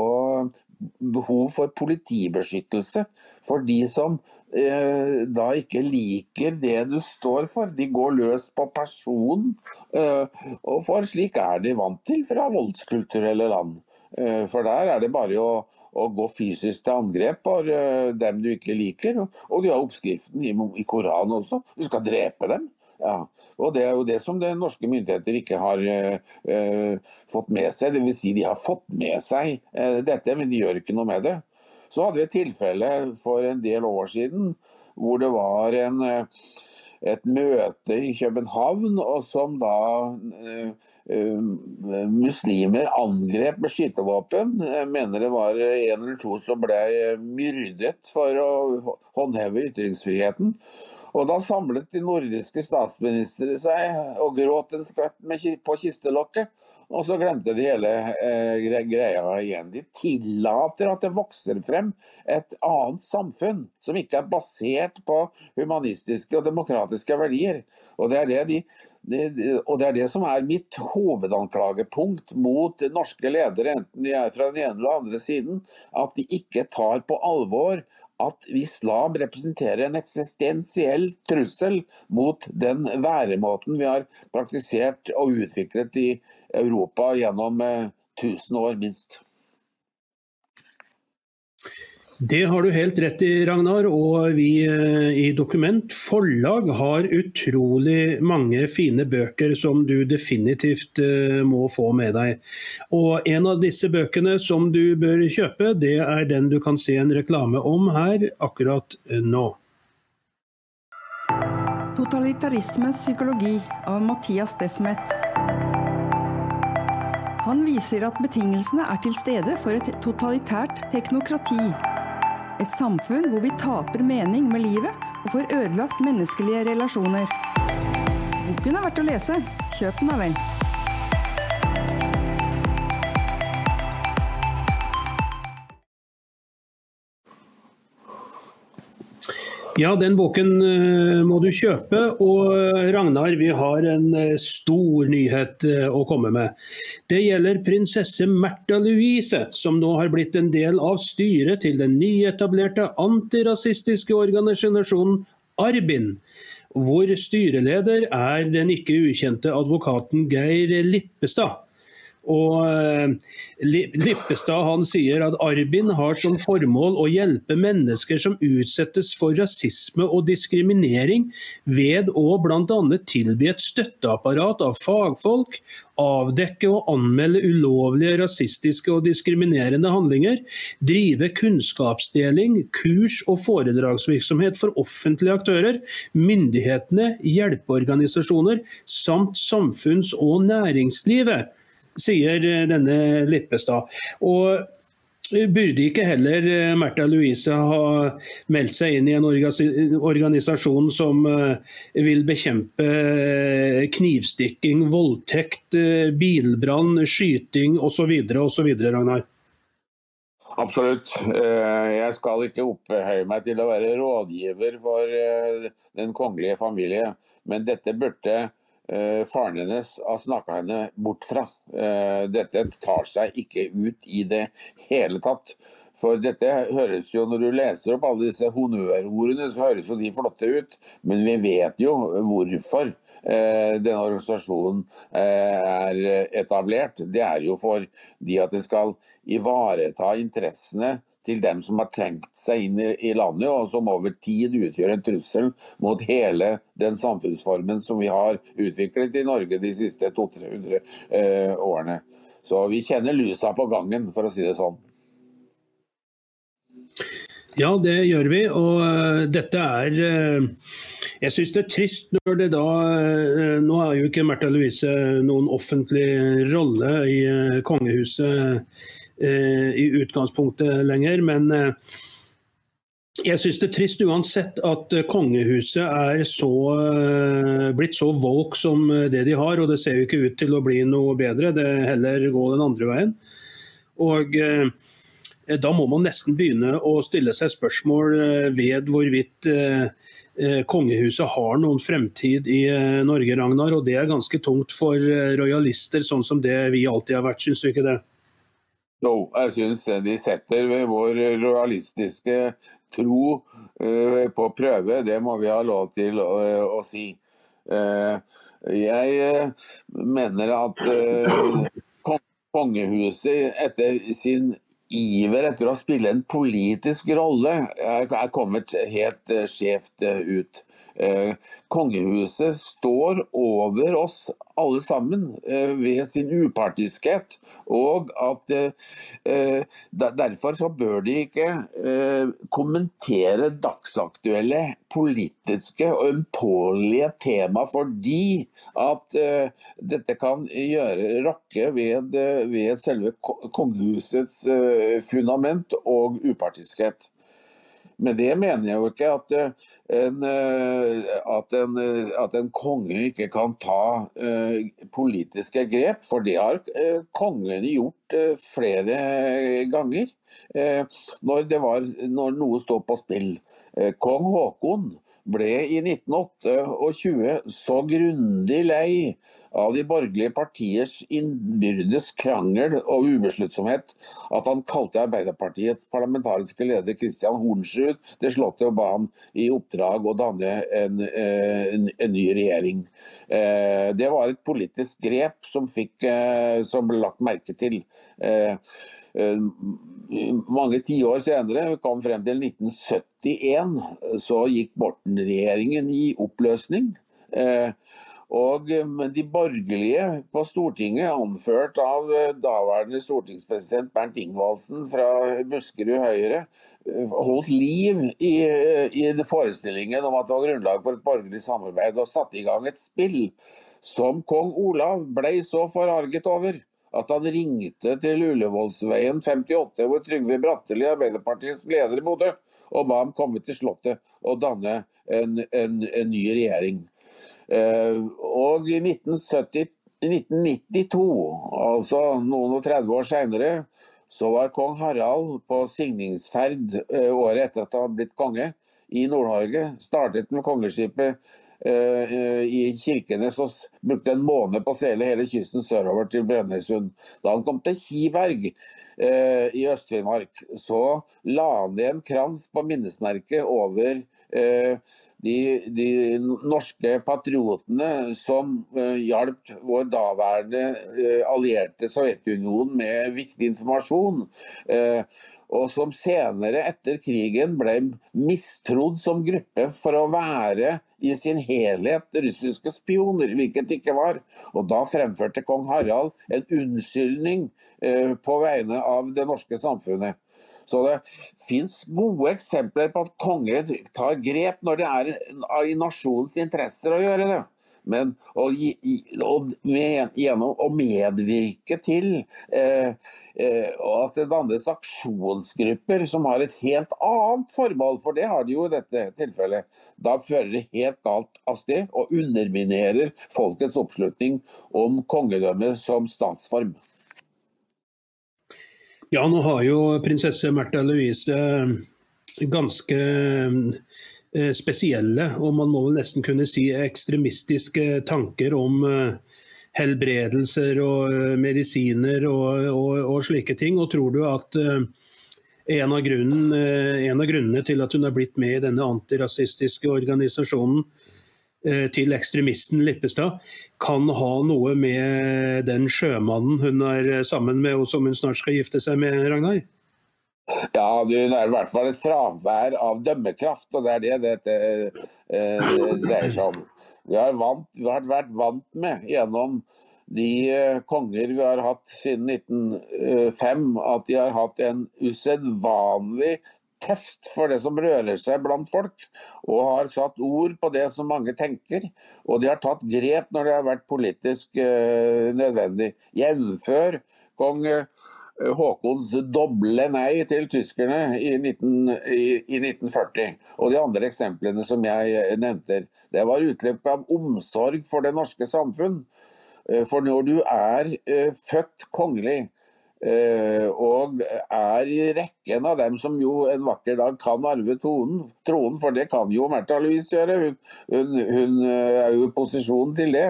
Speaker 2: behov for politibeskyttelse for de som eh, da ikke liker det du står for. De går løs på personen, eh, og for slik er de vant til fra voldskulturelle land. Eh, for der er det bare å, å gå fysisk til angrep på eh, dem du ikke liker. Og de har oppskriften i, i Koranen også. Du skal drepe dem. Ja. Og Det er jo det som det norske myndigheter ikke har uh, fått med seg. Dvs. Si de har fått med seg uh, dette, men de gjør ikke noe med det. Så hadde vi et tilfelle for en del år siden hvor det var en, et møte i København, og som da uh, muslimer angrep med skytevåpen. Jeg mener det var en eller to som ble myrdet for å håndheve ytringsfriheten. Og Da samlet de nordiske statsministre seg og gråt en skvett på kistelokket. Og så glemte de hele eh, greia igjen. De tillater at det vokser frem et annet samfunn som ikke er basert på humanistiske og demokratiske verdier. Og det er det, de, de, og det, er det som er mitt hovedanklagepunkt mot norske ledere, enten de er fra den ene eller andre siden, at de ikke tar på alvor at islam representerer en eksistensiell trussel mot den væremåten vi har praktisert og utviklet i Europa gjennom 1000 eh, år, minst.
Speaker 1: Det har du helt rett i, Ragnar. Og vi eh, i Dokument forlag har utrolig mange fine bøker som du definitivt eh, må få med deg. Og en av disse bøkene som du bør kjøpe, det er den du kan se en reklame om her akkurat nå.
Speaker 3: Totalitarismens psykologi av Mathias Desmet. Han viser at betingelsene er til stede for et totalitært teknokrati. Et samfunn hvor vi taper mening med livet og får ødelagt menneskelige relasjoner. Boken er verdt å lese. Kjøp den da vel.
Speaker 1: Ja, den boken eh, må du kjøpe. Og eh, Ragnar, vi har en eh, stor nyhet å komme med. Det gjelder prinsesse Märtha Louise, som nå har blitt en del av styret til den nyetablerte antirasistiske organisasjonen Arbin. Hvor styreleder er den ikke ukjente advokaten Geir Lippestad. Og eh, Lippestad han sier at Arbin har som formål å hjelpe mennesker som utsettes for rasisme og diskriminering, ved å bl.a. tilby et støtteapparat av fagfolk, avdekke og anmelde ulovlige rasistiske og diskriminerende handlinger, drive kunnskapsdeling, kurs og foredragsvirksomhet for offentlige aktører, myndighetene, hjelpeorganisasjoner samt samfunns- og næringslivet sier eh, denne Lippestad. Og Burde ikke heller eh, Märtha Louise ha meldt seg inn i en organisasjon som eh, vil bekjempe knivstikking, voldtekt, bilbrann, skyting osv., osv., Ragnar?
Speaker 2: Absolutt. Jeg skal ikke opphøye meg til å være rådgiver for den kongelige familie, men dette burde eh, faren hennes har snakka henne bort fra. Eh, dette tar seg ikke ut i det hele tatt. For dette høres jo, Når du leser opp alle disse honnørordene, så høres jo de flotte ut. Men vi vet jo hvorfor eh, denne organisasjonen eh, er etablert. Det er jo for de at det skal ivareta interessene til dem som har trengt seg inn i, landet, og som over tid utgjør en trussel mot hele den samfunnsformen som vi har utviklet i Norge de siste 200-300 eh, årene. Så vi kjenner lusa på gangen, for å si det sånn.
Speaker 1: Ja, det gjør vi. Og uh, dette er uh, Jeg syns det er trist når det da uh, Nå er jo ikke Märtha Louise noen offentlig rolle i kongehuset Eh, i utgangspunktet lenger. Men eh, jeg syns det er trist uansett at eh, kongehuset er så, blitt så woke som det de har. Og det ser jo ikke ut til å bli noe bedre, det heller gå den andre veien. Og da må man nesten begynne å stille seg spørsmål ved hvorvidt kongehuset har noen fremtid i Norge, Ragnar. Og det er ganske tungt for rojalister, sånn som det vi alltid har vært, syns du ikke det?
Speaker 2: Jo, jeg syns de setter vår realistiske tro uh, på prøve. Det må vi ha lov til å, å si. Jeg mener at kongehuset etter sin iver etter å spille en politisk rolle er kommet helt skjevt ut. Eh, kongehuset står over oss alle sammen eh, ved sin upartiskhet. Og at eh, derfor så bør de ikke kommentere dagsaktuelle politiske og ømtålige tema fordi at dette kan gjøre rakke ved, ved selve kongehusets fundament og upartiskhet. Med det mener jeg jo ikke at eh, en, eh, at en, eh, at en konge ikke kan ta politiske grep, for det har kongene gjort flere ganger. Når, var, når noe står på spill. Kong Haakon ble i 1928 så grundig lei av de borgerlige partiers innbyrdes krangel og ubesluttsomhet at han kalte Arbeiderpartiets parlamentariske leder Christian Hornsrud til Slottet og ba ham i oppdrag å danne en, eh, en, en ny regjering. Eh, det var et politisk grep som, fikk, eh, som ble lagt merke til. Mange tiår senere, kom frem til 1971, så gikk Borten-regjeringen i oppløsning. Og de borgerlige på Stortinget, anført av eh, daværende stortingspresident Bernt Ingvaldsen fra Buskerud Høyre, eh, holdt liv i, eh, i forestillingen om at det var grunnlag for et borgerlig samarbeid, og satte i gang et spill som kong Olav ble så forarget over at han ringte til Ullevålsveien 58, hvor Trygve Bratteli, Arbeiderpartiets leder, bodde, og ba ham komme til Slottet og danne en, en, en ny regjering. Eh, og i 1970, 1992, altså noen og 30 år senere, så var kong Harald på signingsferd eh, året etter at han hadde blitt konge i Nord-Norge. Startet med kongeskipet i Kirkenes og brukte en måned på å seile hele kysten sørover til Brønnøysund. Da han kom til Kiberg i Øst-Finnmark, så la han ned en krans på minnesmerket over de, de norske patriotene som uh, hjalp vår daværende uh, allierte Sovjetunionen med viktig informasjon. Uh, og som senere etter krigen ble mistrodd som gruppe for å være i sin helhet russiske spioner, hvilket det ikke var. Og Da fremførte kong Harald en unnskyldning på vegne av det norske samfunnet. Så det fins gode eksempler på at konger tar grep når det er i nasjonens interesser å gjøre det. Men å, gjennom å medvirke til eh, eh, at det dannes aksjonsgrupper som har et helt annet formål, for det har de jo i dette tilfellet, da fører det helt galt av sted og underminerer folkets oppslutning om kongedømmet som statsform.
Speaker 1: Ja, nå har jo prinsesse Märtha Louise eh, ganske eh, spesielle, og man må vel nesten kunne si ekstremistiske tanker om eh, helbredelser og medisiner og, og, og slike ting. Og tror du at en av, grunnen, en av grunnene til at hun har blitt med i denne antirasistiske organisasjonen, til ekstremisten Lippestad kan ha noe med den sjømannen hun er eh, sammen med, og som hun snart skal gifte seg med, Ragnar?
Speaker 2: Ja, hun er i hvert fall et fravær av dømmekraft, og det er det dette eh, dreier seg om. Vi har, vant, vi har, vært vant med gjennom de eh, konger vi har hatt siden 1905, at de har hatt en usedvanlig teft for det som rører seg blant folk, og har satt ord på det som mange tenker. Og de har tatt grep når det har vært politisk uh, nødvendig. Jevnfør kong Haakons doble nei til tyskerne i, 19, i, i, 1940. Og de andre eksemplene som jeg nevnte. Det var utløp av omsorg for det norske samfunn. For når du er født kongelig, og er i rekken av dem som jo en vakker dag kan arve tonen, tronen, for det kan jo Märtha Louise gjøre. Hun, hun, hun, eh, er jo i posisjon til det,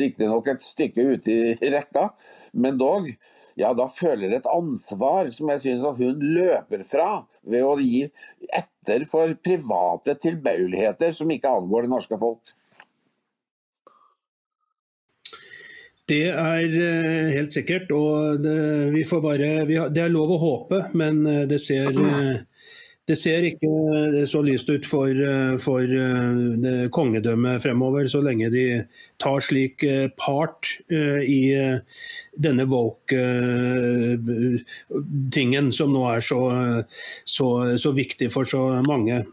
Speaker 2: riktignok et stykke ute i rekka, men dog. Ja, da føler et ansvar som jeg syns at hun løper fra, ved å gi etter for private tilbøyeligheter som ikke angår det norske folk.
Speaker 1: Det er eh, helt sikkert. og Det, vi får bare, vi har, det er lov å håpe, men eh, det ser eh, det ser ikke eh, så lyst ut for, eh, for eh, kongedømmet fremover, så lenge de tar slik part i denne woke-tingen som nå er så, så, så, viktig for så mange.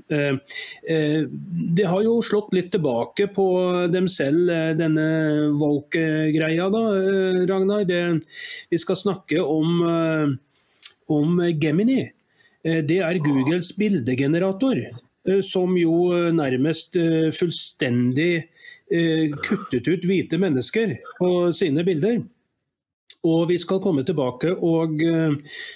Speaker 1: Det har jo slått litt tilbake på dem selv, denne woke-greia, da, Ragnar. Det, vi skal snakke om, om Gemini. Eh, det er Googles bildegenerator, eh, som jo eh, nærmest fullstendig kuttet ut hvite mennesker på sine bilder. Og Vi skal komme tilbake og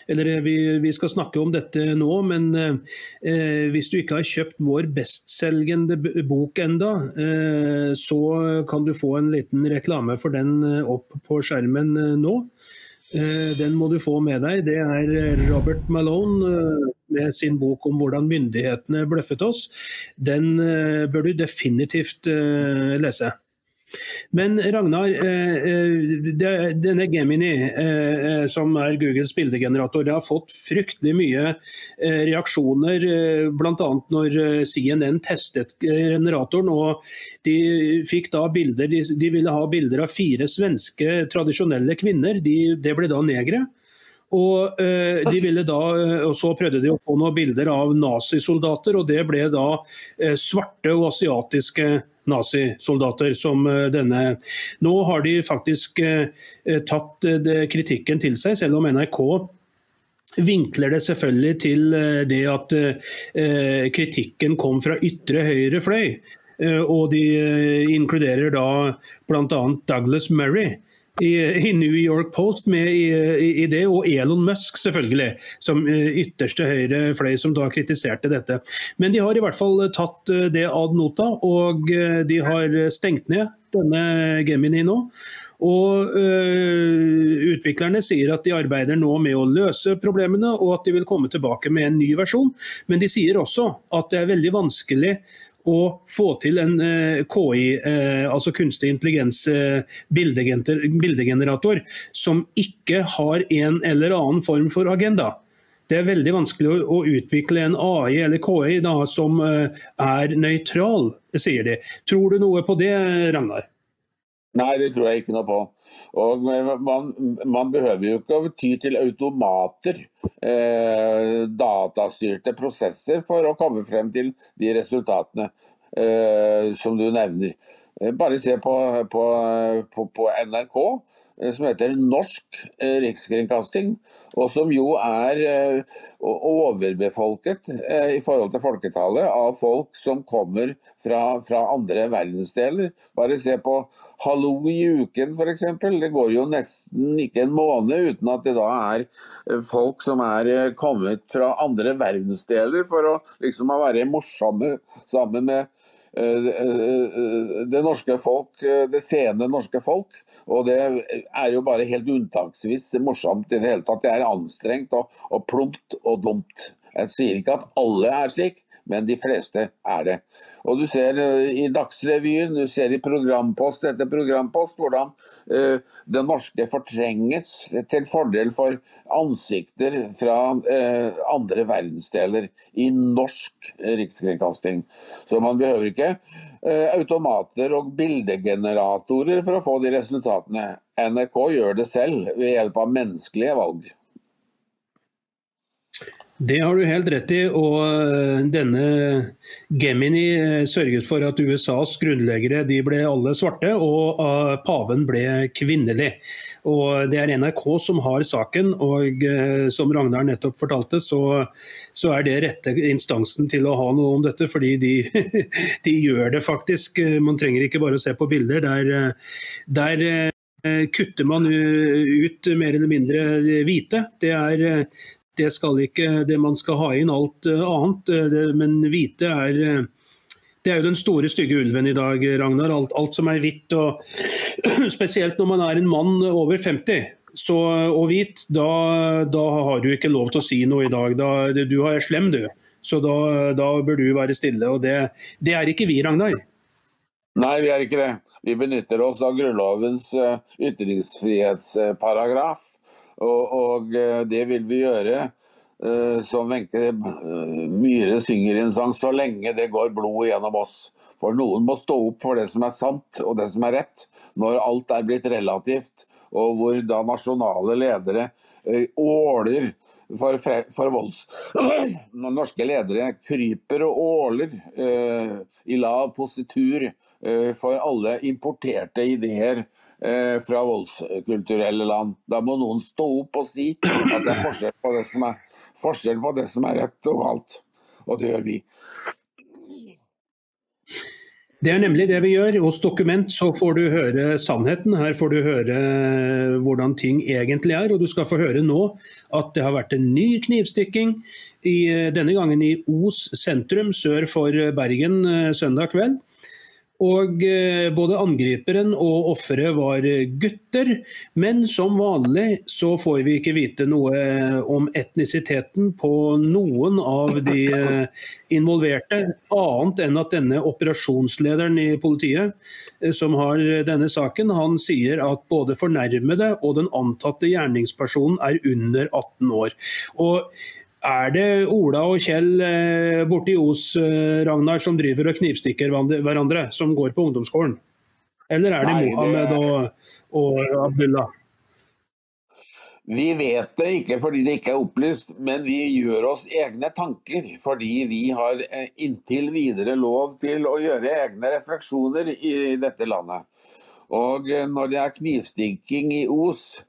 Speaker 1: Eller vi, vi skal snakke om dette nå, men eh, hvis du ikke har kjøpt vår bestselgende bok enda, eh, så kan du få en liten reklame for den opp på skjermen nå. Eh, den må du få med deg. Det er Robert Malone eh, med sin bok om hvordan myndighetene bløffet oss. Den eh, bør du definitivt lese. Men Ragnar, eh, eh, denne Gemini, eh, som er Googles bildegenerator, det har fått fryktelig mye reaksjoner. Bl.a. når CNN testet generatoren. og De fikk da bilder, de ville ha bilder av fire svenske tradisjonelle kvinner. De, det ble da negre. Og, eh, de ville da, og Så prøvde de å få noen bilder av nazisoldater, og det ble da eh, svarte og asiatiske nazisoldater som eh, denne. Nå har de faktisk eh, tatt eh, kritikken til seg, selv om NRK vinkler det selvfølgelig til det at kritikken kom fra ytre høyre fløy. Og de inkluderer da bl.a. Douglas Murray i, i, New York Post med i, i, det, og Elon Musk selvfølgelig, som eh, ytterste høyre fløy som da kritiserte dette. Men de har i hvert fall tatt eh, det ad nota, og eh, de har stengt ned denne Gemini nå. Og øh, Utviklerne sier at de arbeider nå med å løse problemene, og at de vil komme tilbake med en ny versjon. Men de sier også at det er veldig vanskelig å få til en KI, altså kunstig intelligens bildegenerator, som ikke har en eller annen form for agenda. Det er veldig vanskelig å utvikle en AI eller KI da, som er nøytral, sier de. Tror du noe på det, Ragnar?
Speaker 2: Nei, det tror jeg ikke noe på. Og man, man behøver jo ikke å ty til automater, eh, datastyrte prosesser, for å komme frem til de resultatene eh, som du nevner. Eh, bare se på, på, på, på NRK som heter Norsk eh, rikskringkasting, og som jo er eh, overbefolket i forhold til folketallet av folk som kommer fra, fra andre verdensdeler. Bare se på Hallo i uken f.eks. Det går jo nesten ikke en måned uten at det da er folk som er kommet fra andre verdensdeler for å liksom være morsomme sammen med Eh, eh, det norske folk, eh, det seende norske folk. Og det er jo bare helt unntaksvis morsomt i det hele tatt. Det er anstrengt og, og plumpt og dumt. Jeg sier ikke at alle er slik, men de fleste er det. Og Du ser eh, i Dagsrevyen, du ser i programpost etter programpost hvordan uh, det norske fortrenges til fordel for ansikter fra uh, andre verdensdeler i norsk rikskringkasting. Så man behøver ikke uh, automater og bildegeneratorer for å få de resultatene. NRK gjør det selv ved hjelp av menneskelige valg.
Speaker 1: Det har du helt rett i. og eh, Denne Gemini eh, sørget for at USAs grunnleggere de ble alle svarte, og eh, paven ble kvinnelig. Og Det er NRK som har saken, og som Ragnar nettopp fortalte, så, så er det rette instansen til å ha noe om dette. Fordi de, de gjør det faktisk. Man trenger ikke bare å se på bilder. Der, der kutter man ut mer eller mindre hvite. Det er det skal ikke det man skal ha inn alt eh, annet. Eh, det, men hvite er eh, det er jo den store, stygge ulven i dag, Ragnar. Alt, alt som er hvitt. og Spesielt når man er en mann over 50 så, og hvit, da, da, har du ikke lov til å si noe i dag. Da, du er slem, du. Så da, da bør du være stille. og det, det er ikke vi, Ragnar.
Speaker 2: Nei, vi er ikke det. Vi benytter oss av Grunnlovens ytringsfrihetsparagraf. Og, og eh, det vil vi gjøre. Uh, som Wenche uh, Myhre synger i en sang, så lenge det går blod gjennom oss. For noen må stå opp for det som er sant og det som er rett, når alt er blitt relativt, og hvor da nasjonale ledere åler for, for volds... Norske ledere kryper og åler i lav positur for alle importerte ideer eh, fra voldskulturelle land. Da må noen stå opp og si at det er forskjell på det som er, på det som er rett og galt. Og det gjør vi.
Speaker 1: Det er nemlig det vi gjør. Hos Dokument så får du høre sannheten. Her får du høre hvordan ting egentlig er. Og du skal få høre nå at det har vært en ny knivstikking, i, denne gangen i Os sentrum sør for Bergen eh, søndag kveld. Og eh, både angriperen og offeret var gutter. Men som vanlig så får vi ikke vite noe om etnisiteten på noen av de eh, involverte. Annet enn at denne operasjonslederen i politiet eh, som har denne saken, han sier at både fornærmede og den antatte gjerningspersonen er under 18 år. Og er det Ola og Kjell eh, borte i Os eh, Ragnar, som driver og knivstikker hverandre, som går på ungdomsskolen? Eller er det Nei, Mohammed det... og, og Abdullah?
Speaker 2: Vi vet det ikke fordi det ikke er opplyst, men vi gjør oss egne tanker. Fordi vi har eh, inntil videre lov til å gjøre egne refleksjoner i dette landet. Og når det er knivstikking i Os,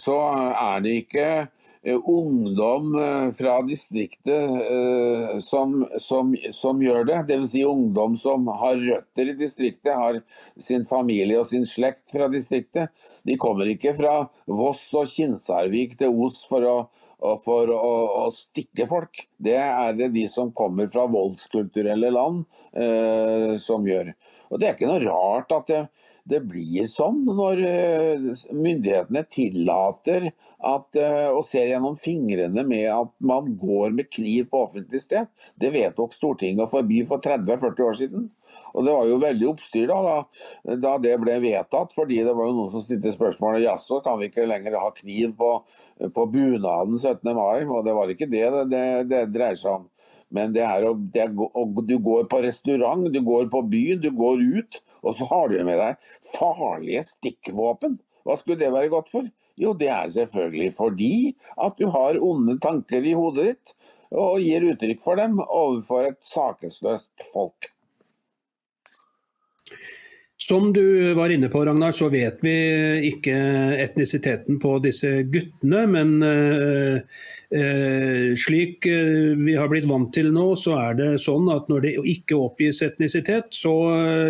Speaker 2: så er det ikke ungdom eh, fra distriktet eh, som, som, som gjør det. Dvs. Si ungdom som har røtter i distriktet, har sin familie og sin slekt fra distriktet. De kommer ikke fra Voss og Kinsarvik til Os for å, for å, å, stikke folk. Det er det de som kommer fra voldskulturelle land eh, som gjør. Og Det er ikke noe rart at det, det blir sånn når eh, myndighetene tillater at, eh, og ser gjennom fingrene med at man går med kniv på offentlig sted. Det vedtok Stortinget å forby for 30-40 år siden. Og Det var jo veldig oppstyr da, da, det ble vedtatt, fordi det var jo noen som stilte spørsmålet jaså, kan vi ikke lenger ha kniv på, på bunaden 17. mai? Og Det var ikke det det, det, det dreier seg om. Men det er, å, det er, du går på restaurant, du går på byen, du går ut, og så har du med deg farlige stikkvåpen. Hva skulle det være godt for? Jo, det er selvfølgelig fordi at du har onde tanker i hodet ditt, og gir uttrykk for dem overfor et sakesløst folk.
Speaker 1: Som du var inne på, Ragnar, så vet vi ikke etnisiteten på disse guttene. Men uh, uh, slik uh, vi har blitt vant til nå, så er det sånn at når det ikke oppgis etnisitet, så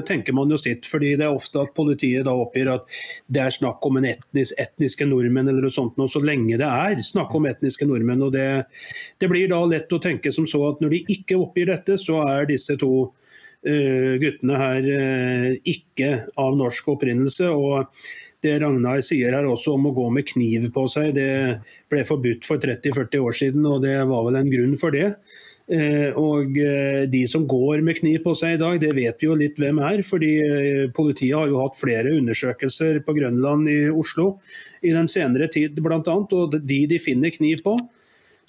Speaker 1: tenker man jo sitt. fordi det er ofte at politiet da oppgir at det er snakk om en etnis, etniske nordmenn eller noe sånt, noe, så lenge det er snakk om etniske nordmenn. og det, det blir da lett å tenke som så at når de ikke oppgir dette, så er disse to Eh, guttene her eh, ikke av norsk opprinnelse. og det Ragnar sier her også om å gå med kniv på seg, det ble forbudt for 30-40 år siden, og det var vel en grunn for det. Eh, og de som går med kniv på seg i dag, det vet vi jo litt hvem er. fordi Politiet har jo hatt flere undersøkelser på Grønland i Oslo i den senere tid bl.a. Og de de finner kniv på,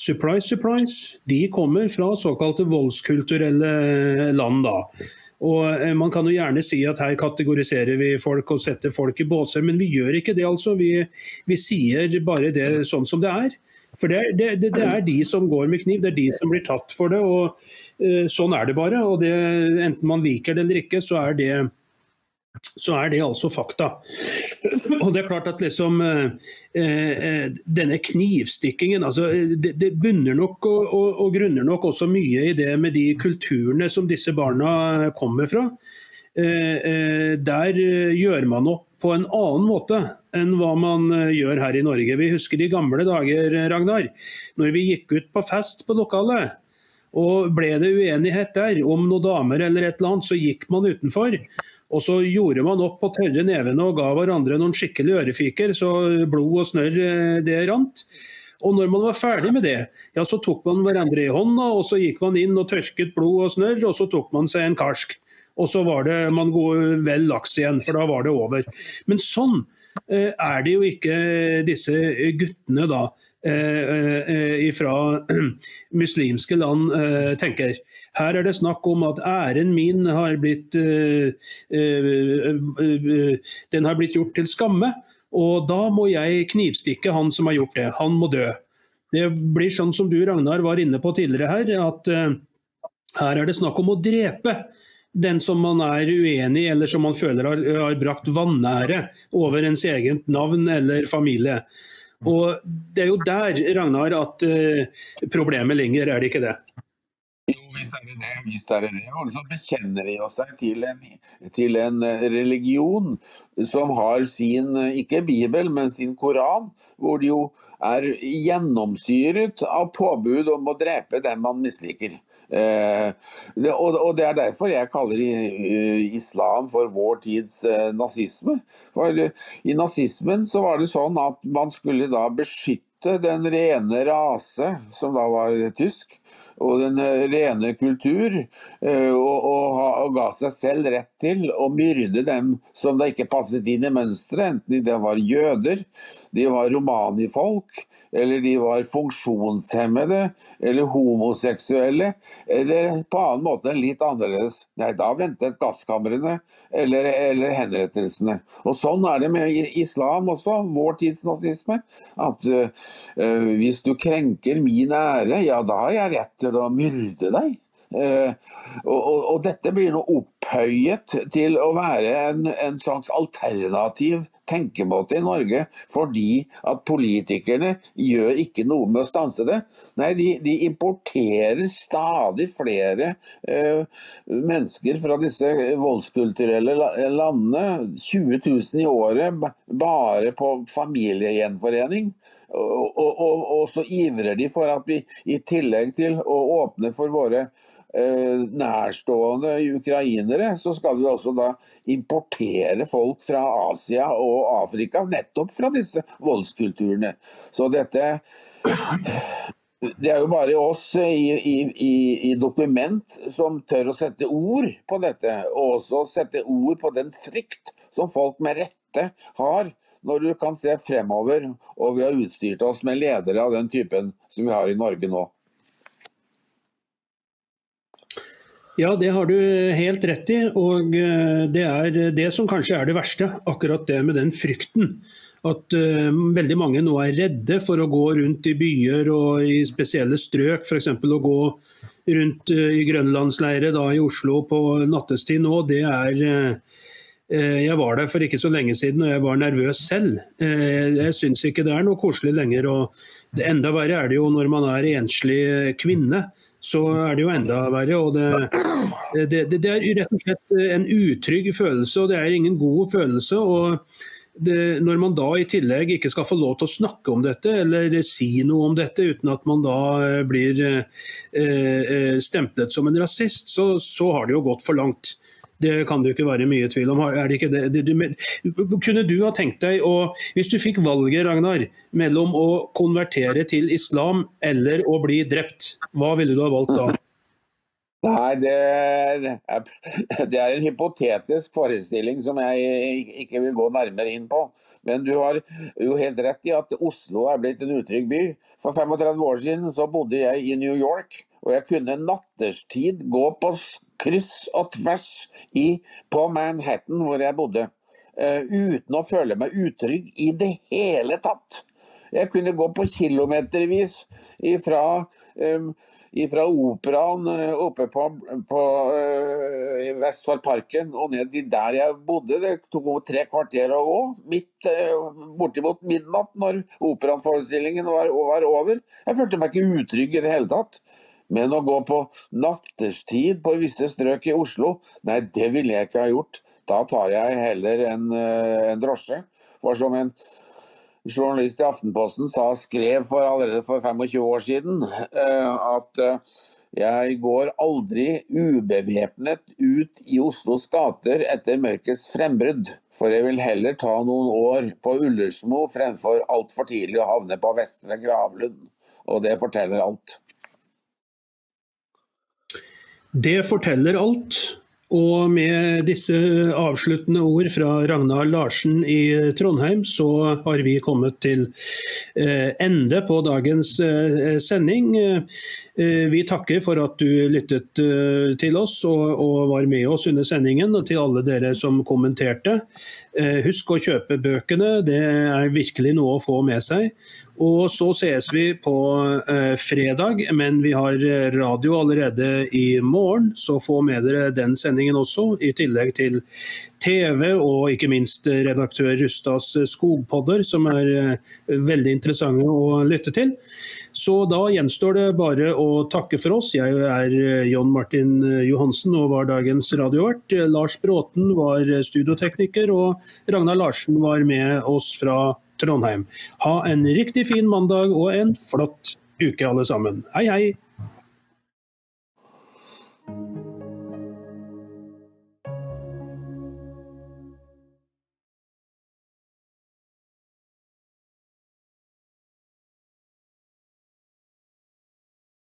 Speaker 1: surprise, surprise, de kommer fra såkalte voldskulturelle land. da. Og eh, Man kan jo gjerne si at her kategoriserer vi folk og setter folk i båser, men vi gjør ikke det. altså. Vi, vi sier bare det sånn som det er. For det, det, det, det, er de som går med kniv, det er de som blir tatt for det. og uh, Sånn er det bare. og Enten man liker det eller ikke, så er det så er det altså fakta. Og det er klart at liksom eh, eh Denne knivstikkingen altså, det, det bunner nok og, og, og, grunner nok også mye i det med de kulturene som disse barna kommer fra. Eh, eh, der gjør man opp på en annen måte enn hva man eh, gjør her i Norge. Vi husker de gamle dager, Ragnar. Når vi gikk ut på fest på lokalet. Og ble det uenighet der om noen damer eller et eller annet, så gikk man utenfor. Og så gjorde man opp på tørre nevene og ga hverandre noen skikkelige ørefiker, så blod og snørr eh, det rant. Og når man var ferdig med det, ja, så tok man hverandre i hånda, og så gikk man inn og tørket blod og snørr, og så tok man seg en karsk. Og så var det man går vel laks igjen, for da var det over. Men sånn eh, er det jo ikke disse guttene da. Eh, eh, fra muslimske land eh, tenker. Her er det snakk om at æren min har blitt Den har blitt gjort til skamme. Og da må jeg knivstikke han som har gjort det. Han må dø. Det blir sånn som du Ragnar var inne på tidligere her, at her er det snakk om å drepe den som man er uenig i eller som man føler har, har brakt vanære over ens eget navn eller familie. Og Det er jo der Ragnar, at uh, problemet ligger, er det ikke det?
Speaker 2: Jo, visst er det det. Visst er det det. Og så bekjenner de seg til en, til en, eh, religion som har sin, eh, ikke Bibel, men sin Koran, hvor de jo er gjennomsyret av påbud om å drepe den man misliker. Eh, og, Det er derfor jeg kaller islam for vår tids eh, nazisme. For I nazismen så var det sånn at man skulle da beskytte den rene rase, som da var tysk, og den eh, rene kultur, eh, og, og, og, ga seg selv rett til å myrde dem som da ikke passet inn i mønsteret, enten de var jøder, de var romanifolk, eller de var funksjonshemmede, eller homoseksuelle, eller på annen måte litt annerledes. Nei, da ventet gasskamrene eller, eller henrettelsene. Og Sånn er det med islam også, vår tids nazisme. At uh, hvis du krenker min ære, ja da har jeg rett til å myrde deg. Eh, og, og, og, dette blir nå opphøyet til å være en, en slags alternativ tenkemåte i Norge fordi at politikerne gjør ikke noe med å stanse det. Nei, de, de importerer stadig flere uh, mennesker fra disse voldskulturelle landene. 20 000 i året bare på familiegjenforening. Og, og, og, og så ivrer de for at vi i tillegg til å åpne for våre nærstående ukrainere, så skal vi også da importere folk fra Asia og Afrika, nettopp fra disse voldskulturene. Så dette det er jo bare oss i, i, i, i, dokument som tør å sette ord på dette, og også sette ord på den frykt som folk med rette har når du kan se fremover og vi har utstyrt oss med ledere av den typen som vi har i Norge nå.
Speaker 1: Ja, det har du helt rett i. Og eh, det er det som kanskje er det verste. Akkurat det med den frykten. At uh, veldig mange nå er redde for å gå rundt i byer og i spesielle strøk. F.eks. å gå rundt uh, i grønlandsleire i Oslo på nattestid nå. Det er uh, jeg var der for ikke så lenge siden og jeg var nervøs selv. Jeg syns ikke det er noe koselig lenger. og det Enda verre er det jo når man er enslig kvinne så er det jo enda verre. og det, det, det, er rett og slett en utrygg følelse, og det er ingen god følelse. og det, når man da i tillegg ikke skal få lov til å snakke om dette eller si noe om dette uten at man da eh, blir eh, eh, stemplet som en rasist, så, så har det jo gått for langt. Det kan det jo ikke være mye tvil om. Er det ikke det? det du, kunne du ha tenkt deg å, hvis du fikk valget Ragnar, mellom å konvertere til islam eller å bli drept, hva ville du ha valgt da?
Speaker 2: Nei, det det er, en hypotetisk forestilling som jeg ikke vil gå nærmere inn på. Men du har jo helt rett i at Oslo er blitt en utrygg by. For 35 år siden så bodde jeg i New York, og jeg kunne natterstid gå på kryss og tvers i, på Manhattan, hvor jeg bodde, uh, uten å føle meg utrygg i det hele tatt. Jeg kunne gå på kilometervis ifra, um, ifra operaen uh, oppe på, på uh, Vestfoldparken og ned til der jeg bodde. Det tok tre kvarter å gå. Midt, uh, bortimot midnatt når operaforestillingen var, var over. Jeg følte meg ikke utrygg i det hele tatt. Men å gå på natterstid på visse strøk i Oslo, nei, det ville jeg ikke ha gjort. Da tar jeg heller en, eh, en drosje. For som en journalist i Aftenposten sa, skrev for allerede for 25 år siden, eh, at eh, jeg går aldri ubevæpnet ut i Oslos gater etter mørkets frembrudd, for jeg vil heller ta noen år på Ullersmo fremfor altfor tidlig å havne på Vestre Gravlund. Og det forteller alt.
Speaker 1: Det forteller alt. Og med disse avsluttende ord fra Ragnar Larsen i Trondheim, så har vi kommet til eh, ende på dagens eh, sending. Eh, vi takker for at du lyttet til oss og var med oss under sendingen, og til alle dere som kommenterte. Husk å kjøpe bøkene, det er virkelig noe å få med seg. Og så sees vi på eh, fredag, men vi har eh, radio allerede i morgen. Så få med dere den sendingen også, i tillegg til TV, og ikke minst eh, redaktør Rustads eh, skogpodder, som er eh, veldig interessante å lytte til. Så da gjenstår det bare å takke for oss. Jeg er John Martin Johansen og var dagens radiovert. Lars Bråten var studiotekniker, og Ragnar Larsen var med oss fra Trondheim. Ha en riktig fin mandag og en flott uke, alle sammen. Hei, hei!